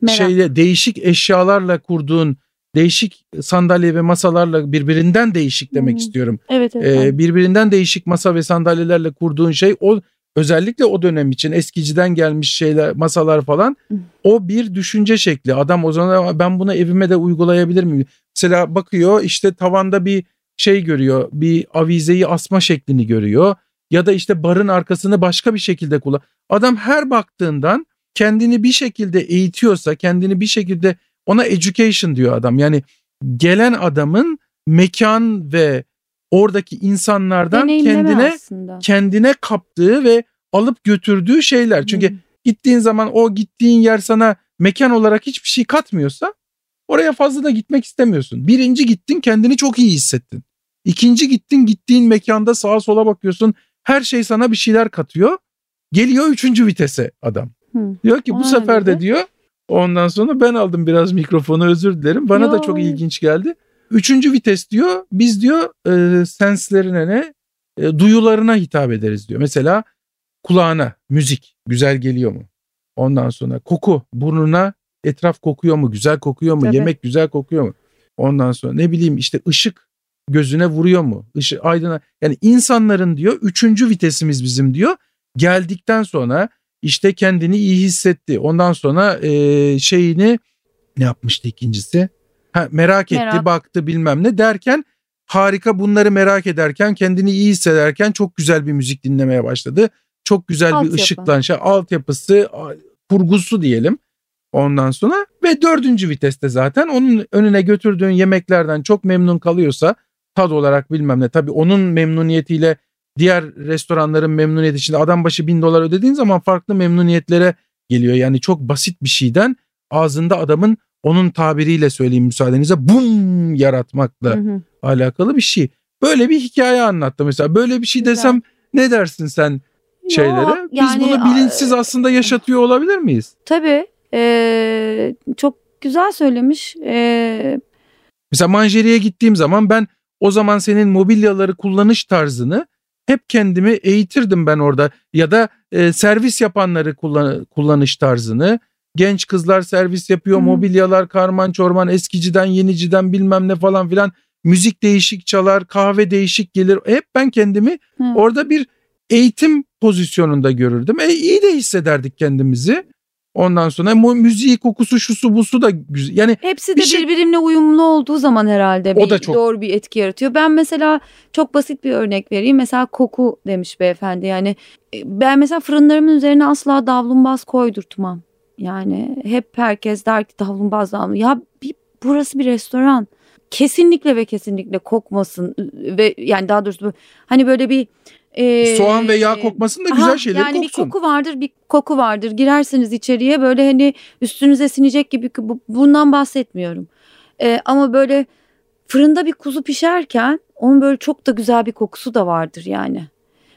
Merak. şeyle değişik eşyalarla kurduğun değişik sandalye ve masalarla birbirinden değişik demek Hı. istiyorum. Evet evet. Ee, birbirinden değişik masa ve sandalyelerle kurduğun şey o özellikle o dönem için eskiciden gelmiş şeyler masalar falan Hı. o bir düşünce şekli. Adam o zaman ben bunu evime de uygulayabilir miyim? Mesela bakıyor işte tavanda bir şey görüyor. Bir avizeyi asma şeklini görüyor. Ya da işte barın arkasını başka bir şekilde kullan. Adam her baktığından kendini bir şekilde eğitiyorsa, kendini bir şekilde ona education diyor adam. Yani gelen adamın mekan ve oradaki insanlardan Deneyimleme kendine aslında. kendine kaptığı ve alıp götürdüğü şeyler. Çünkü Hı. gittiğin zaman o gittiğin yer sana mekan olarak hiçbir şey katmıyorsa oraya fazla da gitmek istemiyorsun. Birinci gittin kendini çok iyi hissettin. İkinci gittin gittiğin mekanda sağa sola bakıyorsun her şey sana bir şeyler katıyor. Geliyor üçüncü vitese adam. Hı. Diyor ki bu sefer de diyor ondan sonra ben aldım biraz mikrofonu özür dilerim. Bana da Yo. çok ilginç geldi. Üçüncü vites diyor biz diyor e, senslerine ne e, duyularına hitap ederiz diyor. Mesela kulağına müzik güzel geliyor mu? Ondan sonra koku burnuna etraf kokuyor mu? Güzel kokuyor mu? Tabii. Yemek güzel kokuyor mu? Ondan sonra ne bileyim işte ışık gözüne vuruyor mu? Işık aydına yani insanların diyor üçüncü vitesimiz bizim diyor. Geldikten sonra işte kendini iyi hissetti. Ondan sonra e, şeyini ne yapmıştı ikincisi? Ha, merak etti, Merak. baktı bilmem ne derken harika bunları merak ederken kendini iyi hissederken çok güzel bir müzik dinlemeye başladı. Çok güzel bir Altyapı. ışıklan şey altyapısı kurgusu diyelim. Ondan sonra ve dördüncü viteste zaten onun önüne götürdüğün yemeklerden çok memnun kalıyorsa tad olarak bilmem ne tabii onun memnuniyetiyle diğer restoranların memnuniyeti için adam başı bin dolar ödediğin zaman farklı memnuniyetlere geliyor. Yani çok basit bir şeyden ağzında adamın onun tabiriyle söyleyeyim müsaadenizle bum yaratmakla Hı hı. alakalı bir şey. Böyle bir hikaye anlattı mesela. Böyle bir şey Güzel. desem ne dersin sen şeylere? Yo, Biz yani, bunu bilinçsiz aslında yaşatıyor olabilir miyiz? Tabii. Ee, çok güzel söylemiş. Ee, Mesela manjeriye gittiğim zaman ben o zaman senin mobilyaları kullanış tarzını hep kendimi eğitirdim ben orada. Ya da e, servis yapanları kullan, kullanış tarzını. Genç kızlar servis yapıyor Hı. mobilyalar karman çorman eskiciden yeniciden bilmem ne falan filan. Müzik değişik çalar kahve değişik gelir. Hep ben kendimi Hı. orada bir eğitim pozisyonunda görürdüm. E, iyi de hissederdik kendimizi ondan sonra mu- müziği kokusu şusu busu da güzel yani hepsi de Bir şey- birbirine uyumlu olduğu zaman herhalde O bir, da çok- doğru bir etki yaratıyor. Ben mesela çok basit bir örnek vereyim. Mesela koku demiş beyefendi. Yani e, ben mesela fırınlarımın üzerine asla davlumbaz koydurtmam. Yani hep herkes der ki davlumbaz davlumbaz. Ya bir, burası bir restoran. Kesinlikle ve kesinlikle kokmasın ve yani daha doğrusu bu- hani böyle bir e, soğan ve yağ kokmasın da güzel Aha, şeyler yani koksun. bir koku vardır bir koku vardır girersiniz içeriye böyle hani üstünüze sinecek gibi bu- bundan bahsetmiyorum. Ee, ama böyle fırında bir kuzu pişerken onun böyle çok da güzel bir kokusu da vardır yani.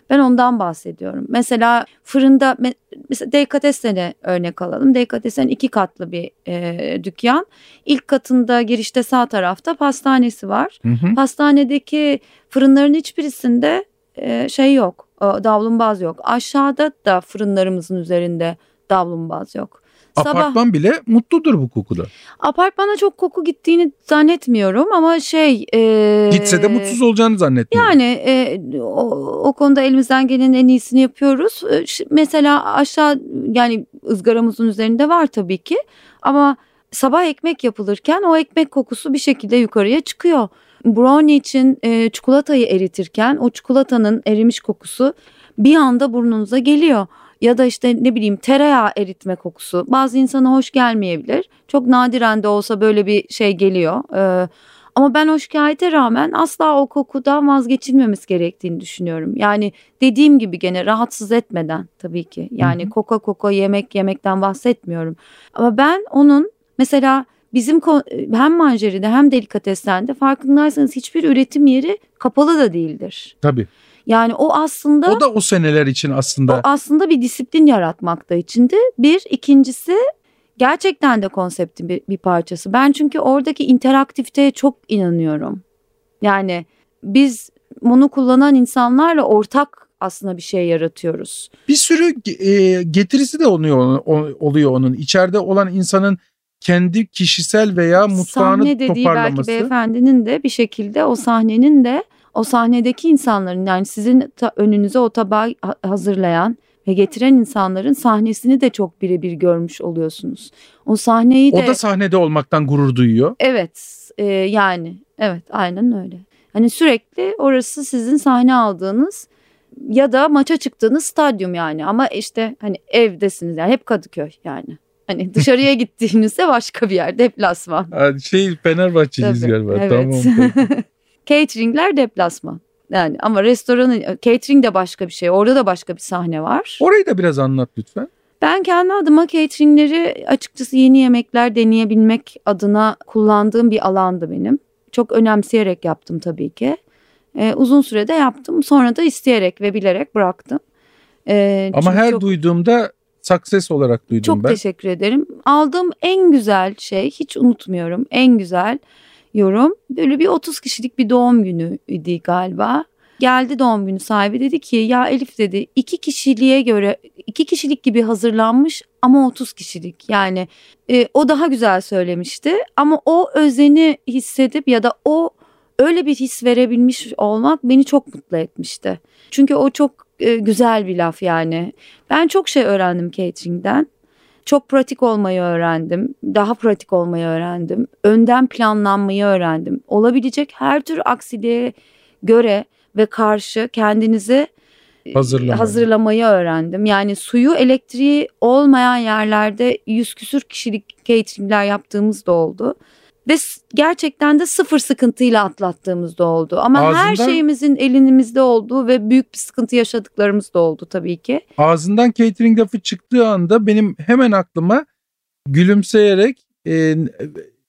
Ben ondan bahsediyorum. Mesela fırında mesela Delikatesen'e örnek alalım. Delikatesen iki katlı bir e, dükkan. İlk katında girişte sağ tarafta pastanesi var. Hı hı. Pastanedeki fırınların hiçbirisinde e, şey yok. e, Davlumbaz yok. Aşağıda da fırınlarımızın üzerinde davlumbaz yok. Apartman bile mutludur bu kokuda. Apartmana çok koku gittiğini zannetmiyorum ama şey... E, Gitse de mutsuz olacağını zannetmiyorum. Yani e, o, o konuda elimizden gelenin en iyisini yapıyoruz. E, mesela aşağı yani ızgaramızın üzerinde var tabii ki ama sabah ekmek yapılırken o ekmek kokusu bir şekilde yukarıya çıkıyor. Brownie için e, çikolatayı eritirken o çikolatanın erimiş kokusu bir anda burnunuza geliyor. Ya da işte ne bileyim tereyağı eritme kokusu bazı insana hoş gelmeyebilir. Çok nadiren de olsa böyle bir şey geliyor. Ee, ama ben o şikayete rağmen asla o kokudan vazgeçilmemesi gerektiğini düşünüyorum. Yani dediğim gibi gene rahatsız etmeden tabii ki. Yani Hı hı. koka koka yemek yemekten bahsetmiyorum. Ama ben onun mesela bizim hem manjeride hem delikatesende farkındaysanız hiçbir üretim yeri kapalı da değildir. Tabii. Yani o aslında O da o seneler için aslında o aslında bir disiplin yaratmakta içindi. Bir, ikincisi gerçekten de konseptin bir, bir parçası. Ben çünkü oradaki interaktifiteye çok inanıyorum. Yani biz bunu kullanan insanlarla ortak aslında bir şey yaratıyoruz. bir sürü e, getirisi de oluyor, oluyor onun. İçeride olan insanın kendi kişisel veya mutfağını Sahne dediği belki toparlaması. beyefendinin de bir şekilde o sahnenin de o sahnedeki insanların yani sizin önünüze o tabağı ha- hazırlayan ve getiren insanların sahnesini de çok birebir görmüş oluyorsunuz. O sahneyi de O da sahnede olmaktan gurur duyuyor. Evet e, yani evet aynen öyle. Hani sürekli orası sizin sahne aldığınız ya da maça çıktığınız stadyum yani ama işte hani evdesiniz yani hep Kadıköy yani. Hani dışarıya gittiğinizde başka bir yer deplasman. Ha, Şey Fenerbahçeliyiz Tabii, galiba. evet. Tamam. Cateringler deplasman. Yani ama restoranın catering de başka bir şey. Orada da başka bir sahne var. Orayı da biraz anlat lütfen. Ben kendi adıma cateringleri açıkçası yeni yemekler deneyebilmek adına kullandığım bir alandı benim. Çok önemseyerek yaptım tabii ki. Ee, uzun sürede yaptım. Sonra da isteyerek ve bilerek bıraktım. Ee, Ama her çok, duyduğumda success olarak duydum çok ben. teşekkür ederim. Aldığım en güzel şey hiç unutmuyorum. En güzel yorum böyle bir 30 kişilik bir doğum günüydü galiba. Geldi doğum günü sahibi dedi ki ya Elif dedi iki kişiliğe göre iki kişilik gibi hazırlanmış ama 30 kişilik yani e, o daha güzel söylemişti ama o özeni hissedip ya da o öyle bir his verebilmiş olmak beni çok mutlu etmişti. Çünkü o çok e, güzel bir laf yani. Ben çok şey öğrendim catering'den. Çok pratik olmayı öğrendim. Daha pratik olmayı öğrendim. Önden planlanmayı öğrendim. Olabilecek her tür aksiliğe göre ve karşı kendinizi e, Hazırlamayı. hazırlamayı öğrendim. Yani suyu elektriği olmayan yerlerde yüz küsür kişilik cateringler yaptığımız da oldu. Ve gerçekten de sıfır sıkıntıyla atlattığımız da oldu. Ama her Ağzından- şeyimizin elimizde olduğu ve büyük bir sıkıntı yaşadıklarımız da oldu tabii ki. Ağzından catering lafı çıktığı anda benim hemen aklıma gülümseyerek e,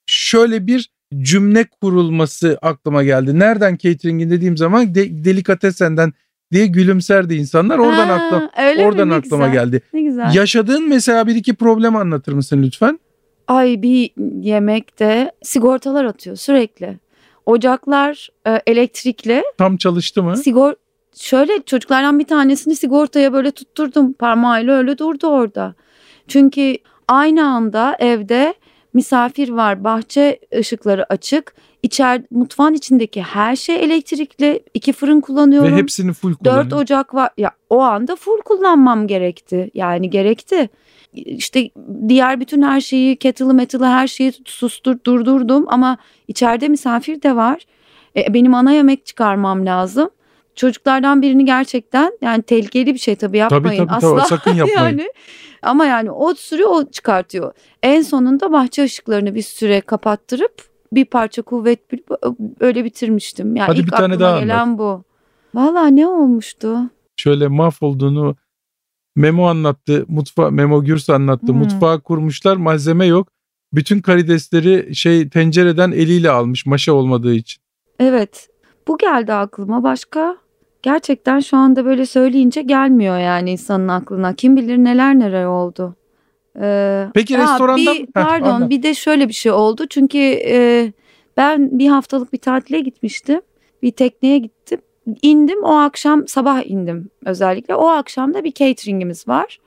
şöyle bir cümle kurulması aklıma geldi. Nereden catering'in dediğim zaman de, delikatesenden diye gülümserdi insanlar. Oradan Ha, aklıma öyle mi? oradan Ne aklıma güzel, geldi. Ne güzel. Yaşadığın mesela bir iki problem anlatır mısın lütfen? Ay bir yemekte sigortalar atıyor sürekli. Ocaklar e, elektrikli. Tam çalıştı mı? Sigor şöyle çocuklardan bir tanesini sigortaya böyle tutturdum. Parmağıyla öyle durdu orada. Çünkü aynı anda evde misafir var. Bahçe ışıkları açık. İçer mutfağın içindeki her şey elektrikli. iki fırın kullanıyorum. Ve hepsini full Dört kullanıyor. ocak var. Ya o anda full kullanmam gerekti. Yani gerekti. İşte diğer bütün her şeyi, kettle'ı metal'ı her şeyi sustur, durdurdum ama içeride misafir de var. E, benim ana yemek çıkarmam lazım. Çocuklardan birini gerçekten yani tehlikeli bir şey tabii yapmayın Tabii tabii, asla. tabii sakın yapmayın. yani ama yani o sürü o çıkartıyor. En sonunda bahçe ışıklarını bir süre kapattırıp bir parça kuvvet bilip öyle bitirmiştim. Yani Hadi ilk bir tane daha gelen bu. Valla ne olmuştu? Şöyle mahvolduğunu Memo anlattı. Mutfa Memo Gürs anlattı. Hmm. Mutfağı kurmuşlar. Malzeme yok. Bütün karidesleri şey tencereden eliyle almış maşa olmadığı için. Evet. Bu geldi aklıma başka. Gerçekten şu anda böyle söyleyince gelmiyor yani insanın aklına. Kim bilir neler neler oldu. Ee, Peki restoranda bir, pardon bir de şöyle bir şey oldu. Çünkü e, ben bir haftalık bir tatile gitmiştim. Bir tekneye gittim. İndim o akşam sabah indim özellikle. O akşam da bir cateringimiz var.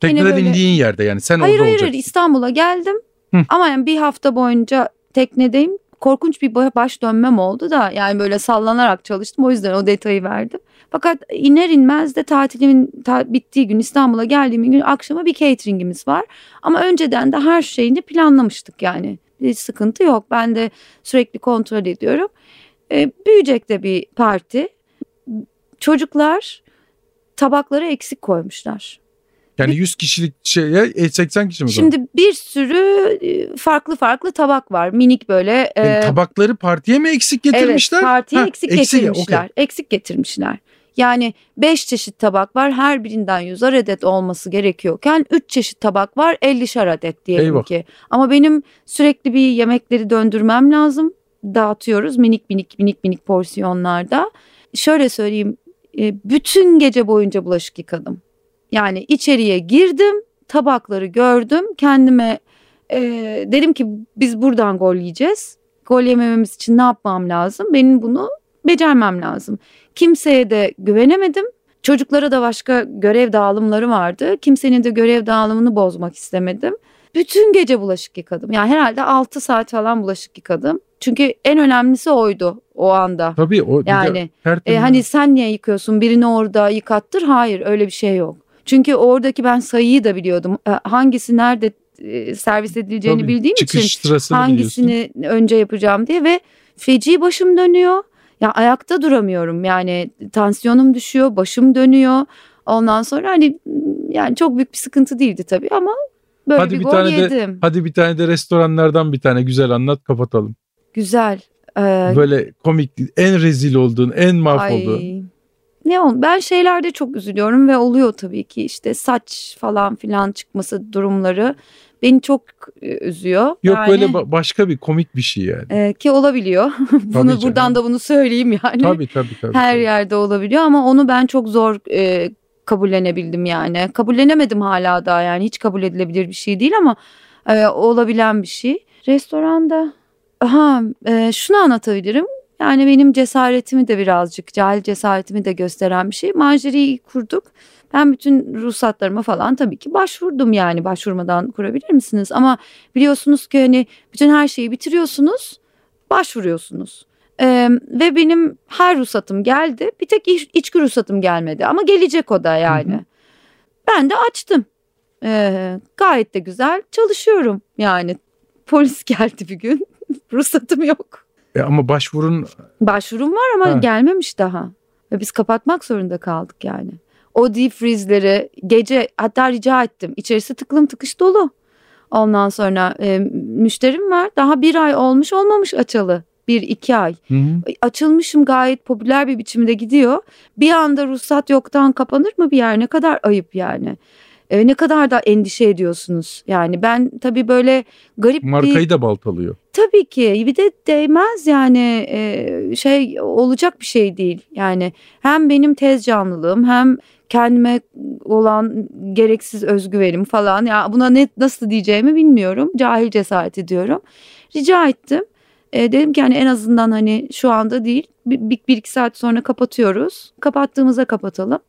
Tekneden böyle- indiğin yerde yani sen Hayır orada hayır olacaksın. hayır İstanbul'a geldim. Hı. Ama yani bir hafta boyunca teknedeyim. Korkunç bir ba- baş dönmem oldu da yani böyle sallanarak çalıştım. O yüzden o detayı verdim. Fakat iner inmez de tatilimin ta- bittiği gün İstanbul'a geldiğim gün akşama bir cateringimiz var. Ama önceden de her şeyini planlamıştık yani. Bir sıkıntı yok. Ben de sürekli kontrol ediyorum. E, büyüyecek de bir parti. Çocuklar tabakları eksik koymuşlar. Yani 100 kişilik şeye e, 80 kişi mi? Şimdi bir sürü e, farklı farklı tabak var. Minik böyle. e, Yani tabakları partiye mi eksik getirmişler? Evet partiye Ha, eksik, eksik, getirmişler. okey. Eksik getirmişler. Yani 5 çeşit tabak var. Her birinden 100'er adet olması gerekiyorken 3 çeşit tabak var. 50'şer adet diyelim Eyvah. ki. Ama benim sürekli bir yemekleri döndürmem lazım. Dağıtıyoruz minik minik minik minik porsiyonlarda. Şöyle söyleyeyim. E, Bütün gece boyunca bulaşık yıkadım. Yani içeriye girdim, tabakları gördüm. Kendime e, dedim ki biz buradan gol yiyeceğiz. Gol yemememiz için ne yapmam lazım? Benim bunu becermem lazım. Kimseye de güvenemedim. Çocuklara da başka görev dağılımları vardı. Kimsenin de görev dağılımını bozmak istemedim. Bütün gece bulaşık yıkadım. Yani herhalde 6 saat falan bulaşık yıkadım. Çünkü en önemlisi oydu o anda. Tabii o de Yani E, hani sen niye yıkıyorsun? Birini orada yıkattır. Hayır öyle bir şey yok. Çünkü oradaki ben sayıyı da biliyordum. E, Hangisi nerede e, servis edileceğini Tabii, bildiğim çıkış için sırasını biliyorsun. hangisini önce yapacağım diye ve feci başım dönüyor. Ya ayakta duramıyorum. Yani tansiyonum düşüyor, başım dönüyor. Ondan sonra hani yani çok büyük bir sıkıntı değildi tabii ama böyle Hadi bir, bir gol tane de- yedim. Hadi bir tane de restoranlardan bir tane güzel anlat kapatalım. Güzel. Ee, Böyle komik en rezil olduğun en mahvolduğun. Ay. Ne ol? Ben şeylerde çok üzülüyorum ve oluyor tabii ki işte saç falan filan çıkması durumları beni çok e, üzüyor. Yok Yani, böyle ba- başka bir komik bir şey yani. e, ki olabiliyor. bunu canım. buradan da bunu söyleyeyim yani. Tabii tabii tabii. Her tabii. yerde olabiliyor ama onu ben çok zor e, kabullenebildim yani. Kabullenemedim hala daha yani hiç kabul edilebilir bir şey değil ama e, olabilen bir şey. Restoranda aha e, şunu anlatabilirim. Yani benim cesaretimi de birazcık cahil cesaretimi de gösteren bir şey. Marjeriyi kurduk. Ben bütün ruhsatlarıma falan tabii ki başvurdum yani başvurmadan kurabilir misiniz? Ama biliyorsunuz ki hani bütün her şeyi bitiriyorsunuz, başvuruyorsunuz. Ee, ve benim her ruhsatım geldi. Bir tek iç, içki ruhsatım gelmedi ama gelecek o da yani. Hı hı. Ben de açtım. Ee, gayet de güzel çalışıyorum yani. Polis geldi bir gün. ruhsatım yok. E ama başvurun Başvurum var ama Ha. gelmemiş daha. Ve biz kapatmak zorunda kaldık yani. O deep freeze'leri gece hatta rica ettim. İçerisi tıklım tıkış dolu. Ondan sonra e, müşterim var. Daha bir ay olmuş olmamış açalı. Bir iki ay. Hı hı. Açılmışım gayet popüler bir biçimde gidiyor. Bir anda ruhsat yoktan kapanır mı bir yer? Ne kadar ayıp yani. E, ne kadar da endişe ediyorsunuz. Yani ben tabii böyle garip bir... markayı da baltalıyor. Tabii ki bir de değmez yani e, şey olacak bir şey değil. Yani hem benim tez canlılığım hem kendime olan gereksiz özgüvenim falan ya buna ne nasıl diyeceğimi bilmiyorum. Cahil cesaret ediyorum. Rica ettim. E, dedim ki hani en azından hani şu anda değil bir, bir, bir iki saat sonra kapatıyoruz. Kapattığımızda kapatalım.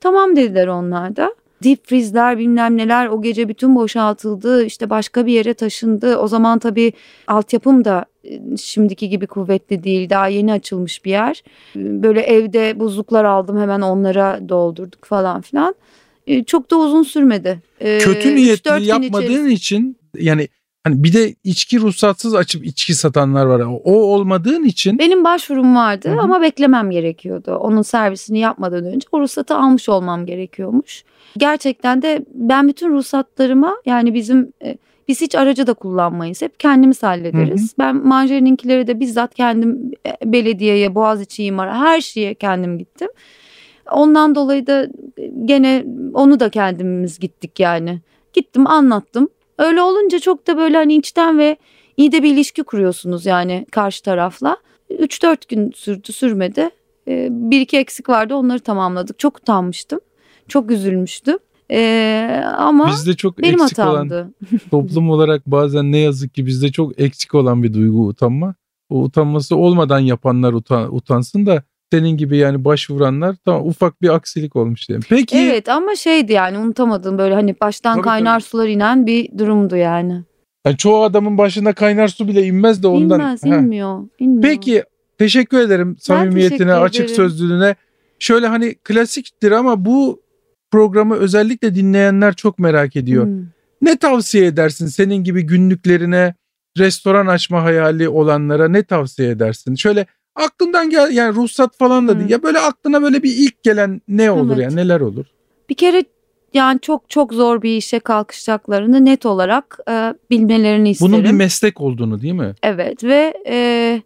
Tamam dediler onlar da. Deep freeze'ler bilmem neler o gece bütün boşaltıldı işte başka bir yere taşındı. O zaman tabii altyapım da e, şimdiki gibi kuvvetli değil daha yeni açılmış bir yer. Böyle evde buzluklar aldım hemen onlara doldurduk falan filan. E, Çok da uzun sürmedi. E, Kötü 3-4 niyetli yapmadığın için yani hani bir de içki ruhsatsız açıp içki satanlar var. O olmadığın için Benim başvurum vardı Hı hı. ama beklemem gerekiyordu. Onun servisini yapmadan önce o ruhsatı almış olmam gerekiyormuş. Gerçekten de ben bütün ruhsatlarıma yani bizim e, biz hiç aracı da kullanmayız. Hep kendimiz hallederiz. Ben Manjeri'ninkileri de bizzat kendim e, belediyeye, Boğaziçi İmar'a her şeye kendim gittim. Ondan dolayı da e, gene onu da kendimiz gittik yani. Gittim anlattım. Öyle olunca çok da böyle hani içten ve iyi de bir ilişki kuruyorsunuz yani karşı tarafla. 3-4 gün sürdü sürmedi. Ee, bir iki eksik vardı onları tamamladık. Çok utanmıştım. Çok üzülmüştüm. Ee, ama Bizde çok benim eksik olan hatamdı. toplum olarak bazen ne yazık ki bizde çok eksik olan bir duygu utanma. O utanması olmadan yapanlar utan, utansın da senin gibi yani başvuranlar tamam ufak bir aksilik olmuş diyelim. Peki Evet ama şeydi yani unutamadığım böyle hani baştan Tabii, kaynar sular inen bir durumdu yani. yani çoğu adamın başına kaynar su bile inmez de ondan. İnmez Heh. inmiyor, inmiyor. Peki teşekkür ederim samimiyetine, teşekkür açık ederim. sözlülüğüne. Şöyle hani klasiktir ama bu programı özellikle dinleyenler çok merak ediyor. Hmm. Ne tavsiye edersin senin gibi günlüklerine, restoran açma hayali olanlara ne tavsiye edersin? Şöyle aklından gel yani ruhsat falan da Hı. değil. Ya böyle aklına böyle bir ilk gelen ne olur Evet. yani neler olur? Bir kere yani çok çok zor bir işe kalkışacaklarını net olarak e, bilmelerini isterim. Bunun bir meslek olduğunu değil mi? Evet ve e,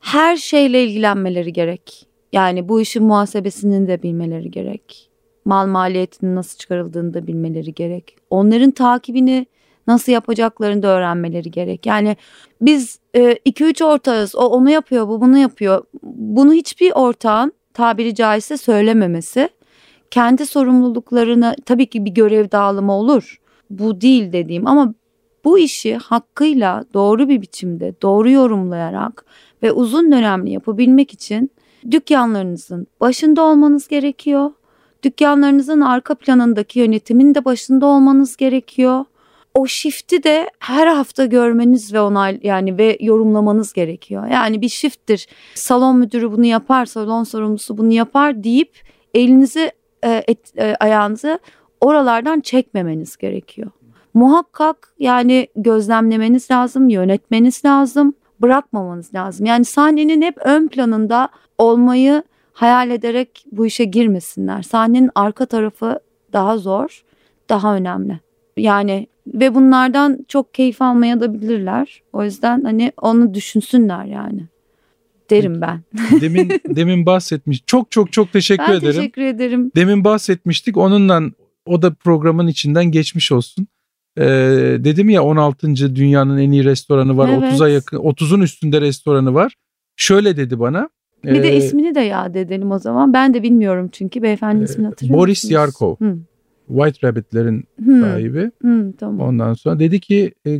her şeyle ilgilenmeleri gerek. Yani bu işin muhasebesinin de bilmeleri gerek. Mal maliyetinin nasıl çıkarıldığını da bilmeleri gerek. Onların takibini nasıl yapacaklarını da öğrenmeleri gerek. Yani biz 2-3 ortağız. O onu yapıyor, bu bunu yapıyor. Bunu hiçbir ortağın tabiri caizse söylememesi kendi sorumluluklarını tabii ki bir görev dağılımı olur. Bu değil dediğim ama bu işi hakkıyla doğru bir biçimde doğru yorumlayarak ve uzun dönemli yapabilmek için dükkanlarınızın başında olmanız gerekiyor. Dükkanlarınızın arka planındaki yönetimin de başında olmanız gerekiyor. O shift'i de her hafta görmeniz ve onay yani ve yorumlamanız gerekiyor. Yani bir shift'tir. Salon müdürü bunu yapar, salon sorumlusu bunu yapar deyip elinizi e, et, e, ayağınızı oralardan çekmemeniz gerekiyor. Muhakkak yani gözlemlemeniz lazım, yönetmeniz lazım, bırakmamanız lazım. Yani sahnenin hep ön planında olmayı hayal ederek bu işe girmesinler. Sahnenin arka tarafı daha zor, daha önemli. Yani ve bunlardan çok keyif almaya da bilirler. O yüzden hani onu düşünsünler yani. Derim ben. Demin demin bahsetmiş. Çok çok çok teşekkür ben ederim. teşekkür ederim. Demin bahsetmiştik. Onunla o da programın içinden geçmiş olsun. Ee, dedim ya 16. dünyanın en iyi restoranı var. Evet. 30'a yakın 30'un üstünde restoranı var. Şöyle dedi bana. Bir de ee, ismini de yad edelim o zaman. Ben de bilmiyorum çünkü beyefendinin ismini hatırlıyor Ee, Boris? Yarkov. Hı. White Rabbit'lerin Hı. sahibi. Hı, tamam. Ondan sonra dedi ki e,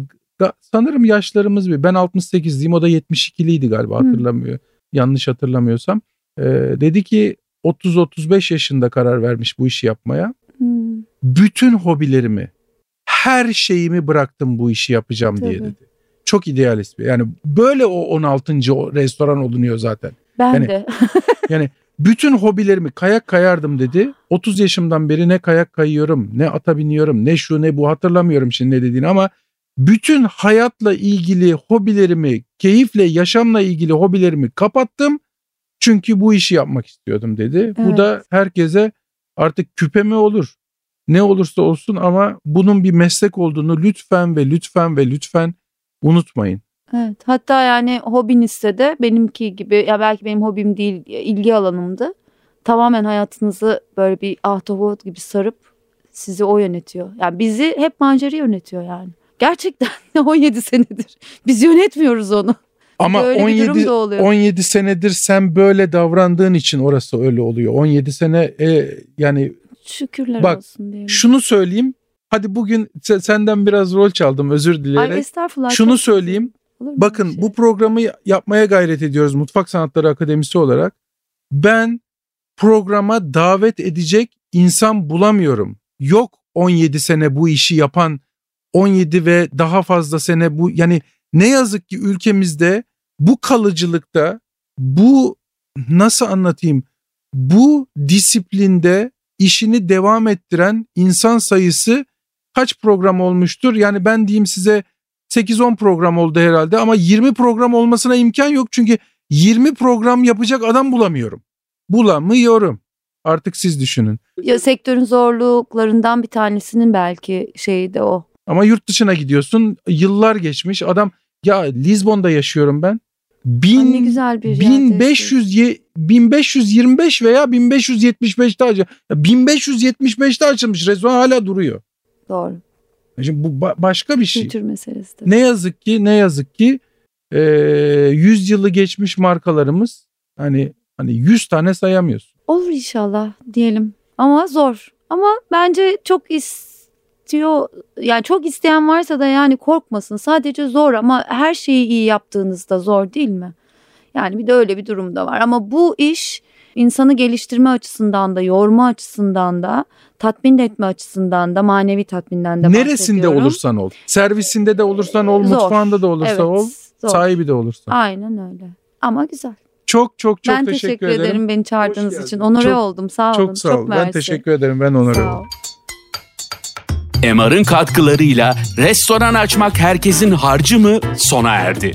ga- sanırım yaşlarımız bir. Ben 68'liyim o da 72'liydi galiba Hı. hatırlamıyor. Yanlış hatırlamıyorsam. Ee, dedi ki 30-35 yaşında karar vermiş bu işi yapmaya. Hı, bütün hobilerimi, her şeyimi bıraktım bu işi yapacağım diye Tabii. dedi. Çok idealist bir. Yani böyle o 16. o restoran olunuyor zaten. Ben Yani- de. Bütün hobilerimi kayak kayardım dedi. 30 yaşımdan beri ne kayak kayıyorum, ne ata biniyorum, ne şu ne bu hatırlamıyorum şimdi ne dediğini ama bütün hayatla ilgili hobilerimi, keyifle, yaşamla ilgili hobilerimi kapattım. Çünkü bu işi yapmak istiyordum dedi. Bu Evet. da herkese artık küpe mi olur? Ne olursa olsun ama bunun bir meslek olduğunu lütfen ve lütfen ve lütfen unutmayın. Evet. Hatta yani hobinizse de benimki gibi ya belki benim hobim değil ilgi alanımdı. Tamamen hayatınızı böyle bir ahtapot gibi sarıp sizi o yönetiyor. Yani bizi hep manceri yönetiyor yani. Gerçekten 17 senedir. Biz yönetmiyoruz onu. Ama durum 17 da oluyor. 17 senedir sen böyle davrandığın için orası öyle oluyor. 17 sene e, yani Şükürler Bak, olsun diyelim. şunu söyleyeyim. Hadi bugün se- senden biraz rol çaldım özür dileyerek. Ay estağfurullah. şunu söyleyeyim. Bakın şey? bu programı yapmaya gayret ediyoruz Mutfak Sanatları Akademisi olarak. Ben programa davet edecek insan bulamıyorum. Yok 17 sene bu işi yapan 17 ve daha fazla sene bu yani ne yazık ki ülkemizde bu kalıcılıkta bu nasıl anlatayım bu disiplinde işini devam ettiren insan sayısı kaç program olmuştur? Yani ben diyeyim size 8-10 program oldu herhalde ama 20 program olmasına imkan yok çünkü 20 program yapacak adam bulamıyorum. Bulamıyorum. Artık siz düşünün. Ya sektörün zorluklarından bir tanesinin belki şeyi de o. Ama yurt dışına gidiyorsun yıllar geçmiş adam ya Lizbon'da yaşıyorum ben. Bin, Ay ne güzel bir yerde 1500 ye- 1525 veya 1575'te açılmış. 1575'te açılmış restoran hala duruyor. Doğru. Şimdi bu ba- başka bir şey. Kültür meselesi de. Ne yazık ki ne yazık ki e, 100 yılı geçmiş markalarımız hani hani 100 tane sayamıyorsun. Olur inşallah diyelim. Ama zor. Ama bence çok istiyor yani çok isteyen varsa da yani korkmasın. Sadece zor ama her şeyi iyi yaptığınızda zor değil mi? Yani bir de öyle bir durum da var. Ama bu iş insanı geliştirme açısından da, yorma açısından da, tatmin etme açısından da, manevi tatminden de Neresinde olursan ol. Servisinde de olursan ol, Zor. mutfağında da olursa Evet, ol, zor. sahibi de olursan. Aynen öyle. Ama güzel. Çok çok çok ben teşekkür, teşekkür ederim. beni çağırdığınız için. Onore Çok- oldum. Sağ olun. Çok sağ ol. ben teşekkür ederim. Ben onore oldum. ol. MR'ın katkılarıyla restoran açmak herkesin harcı mı sona erdi.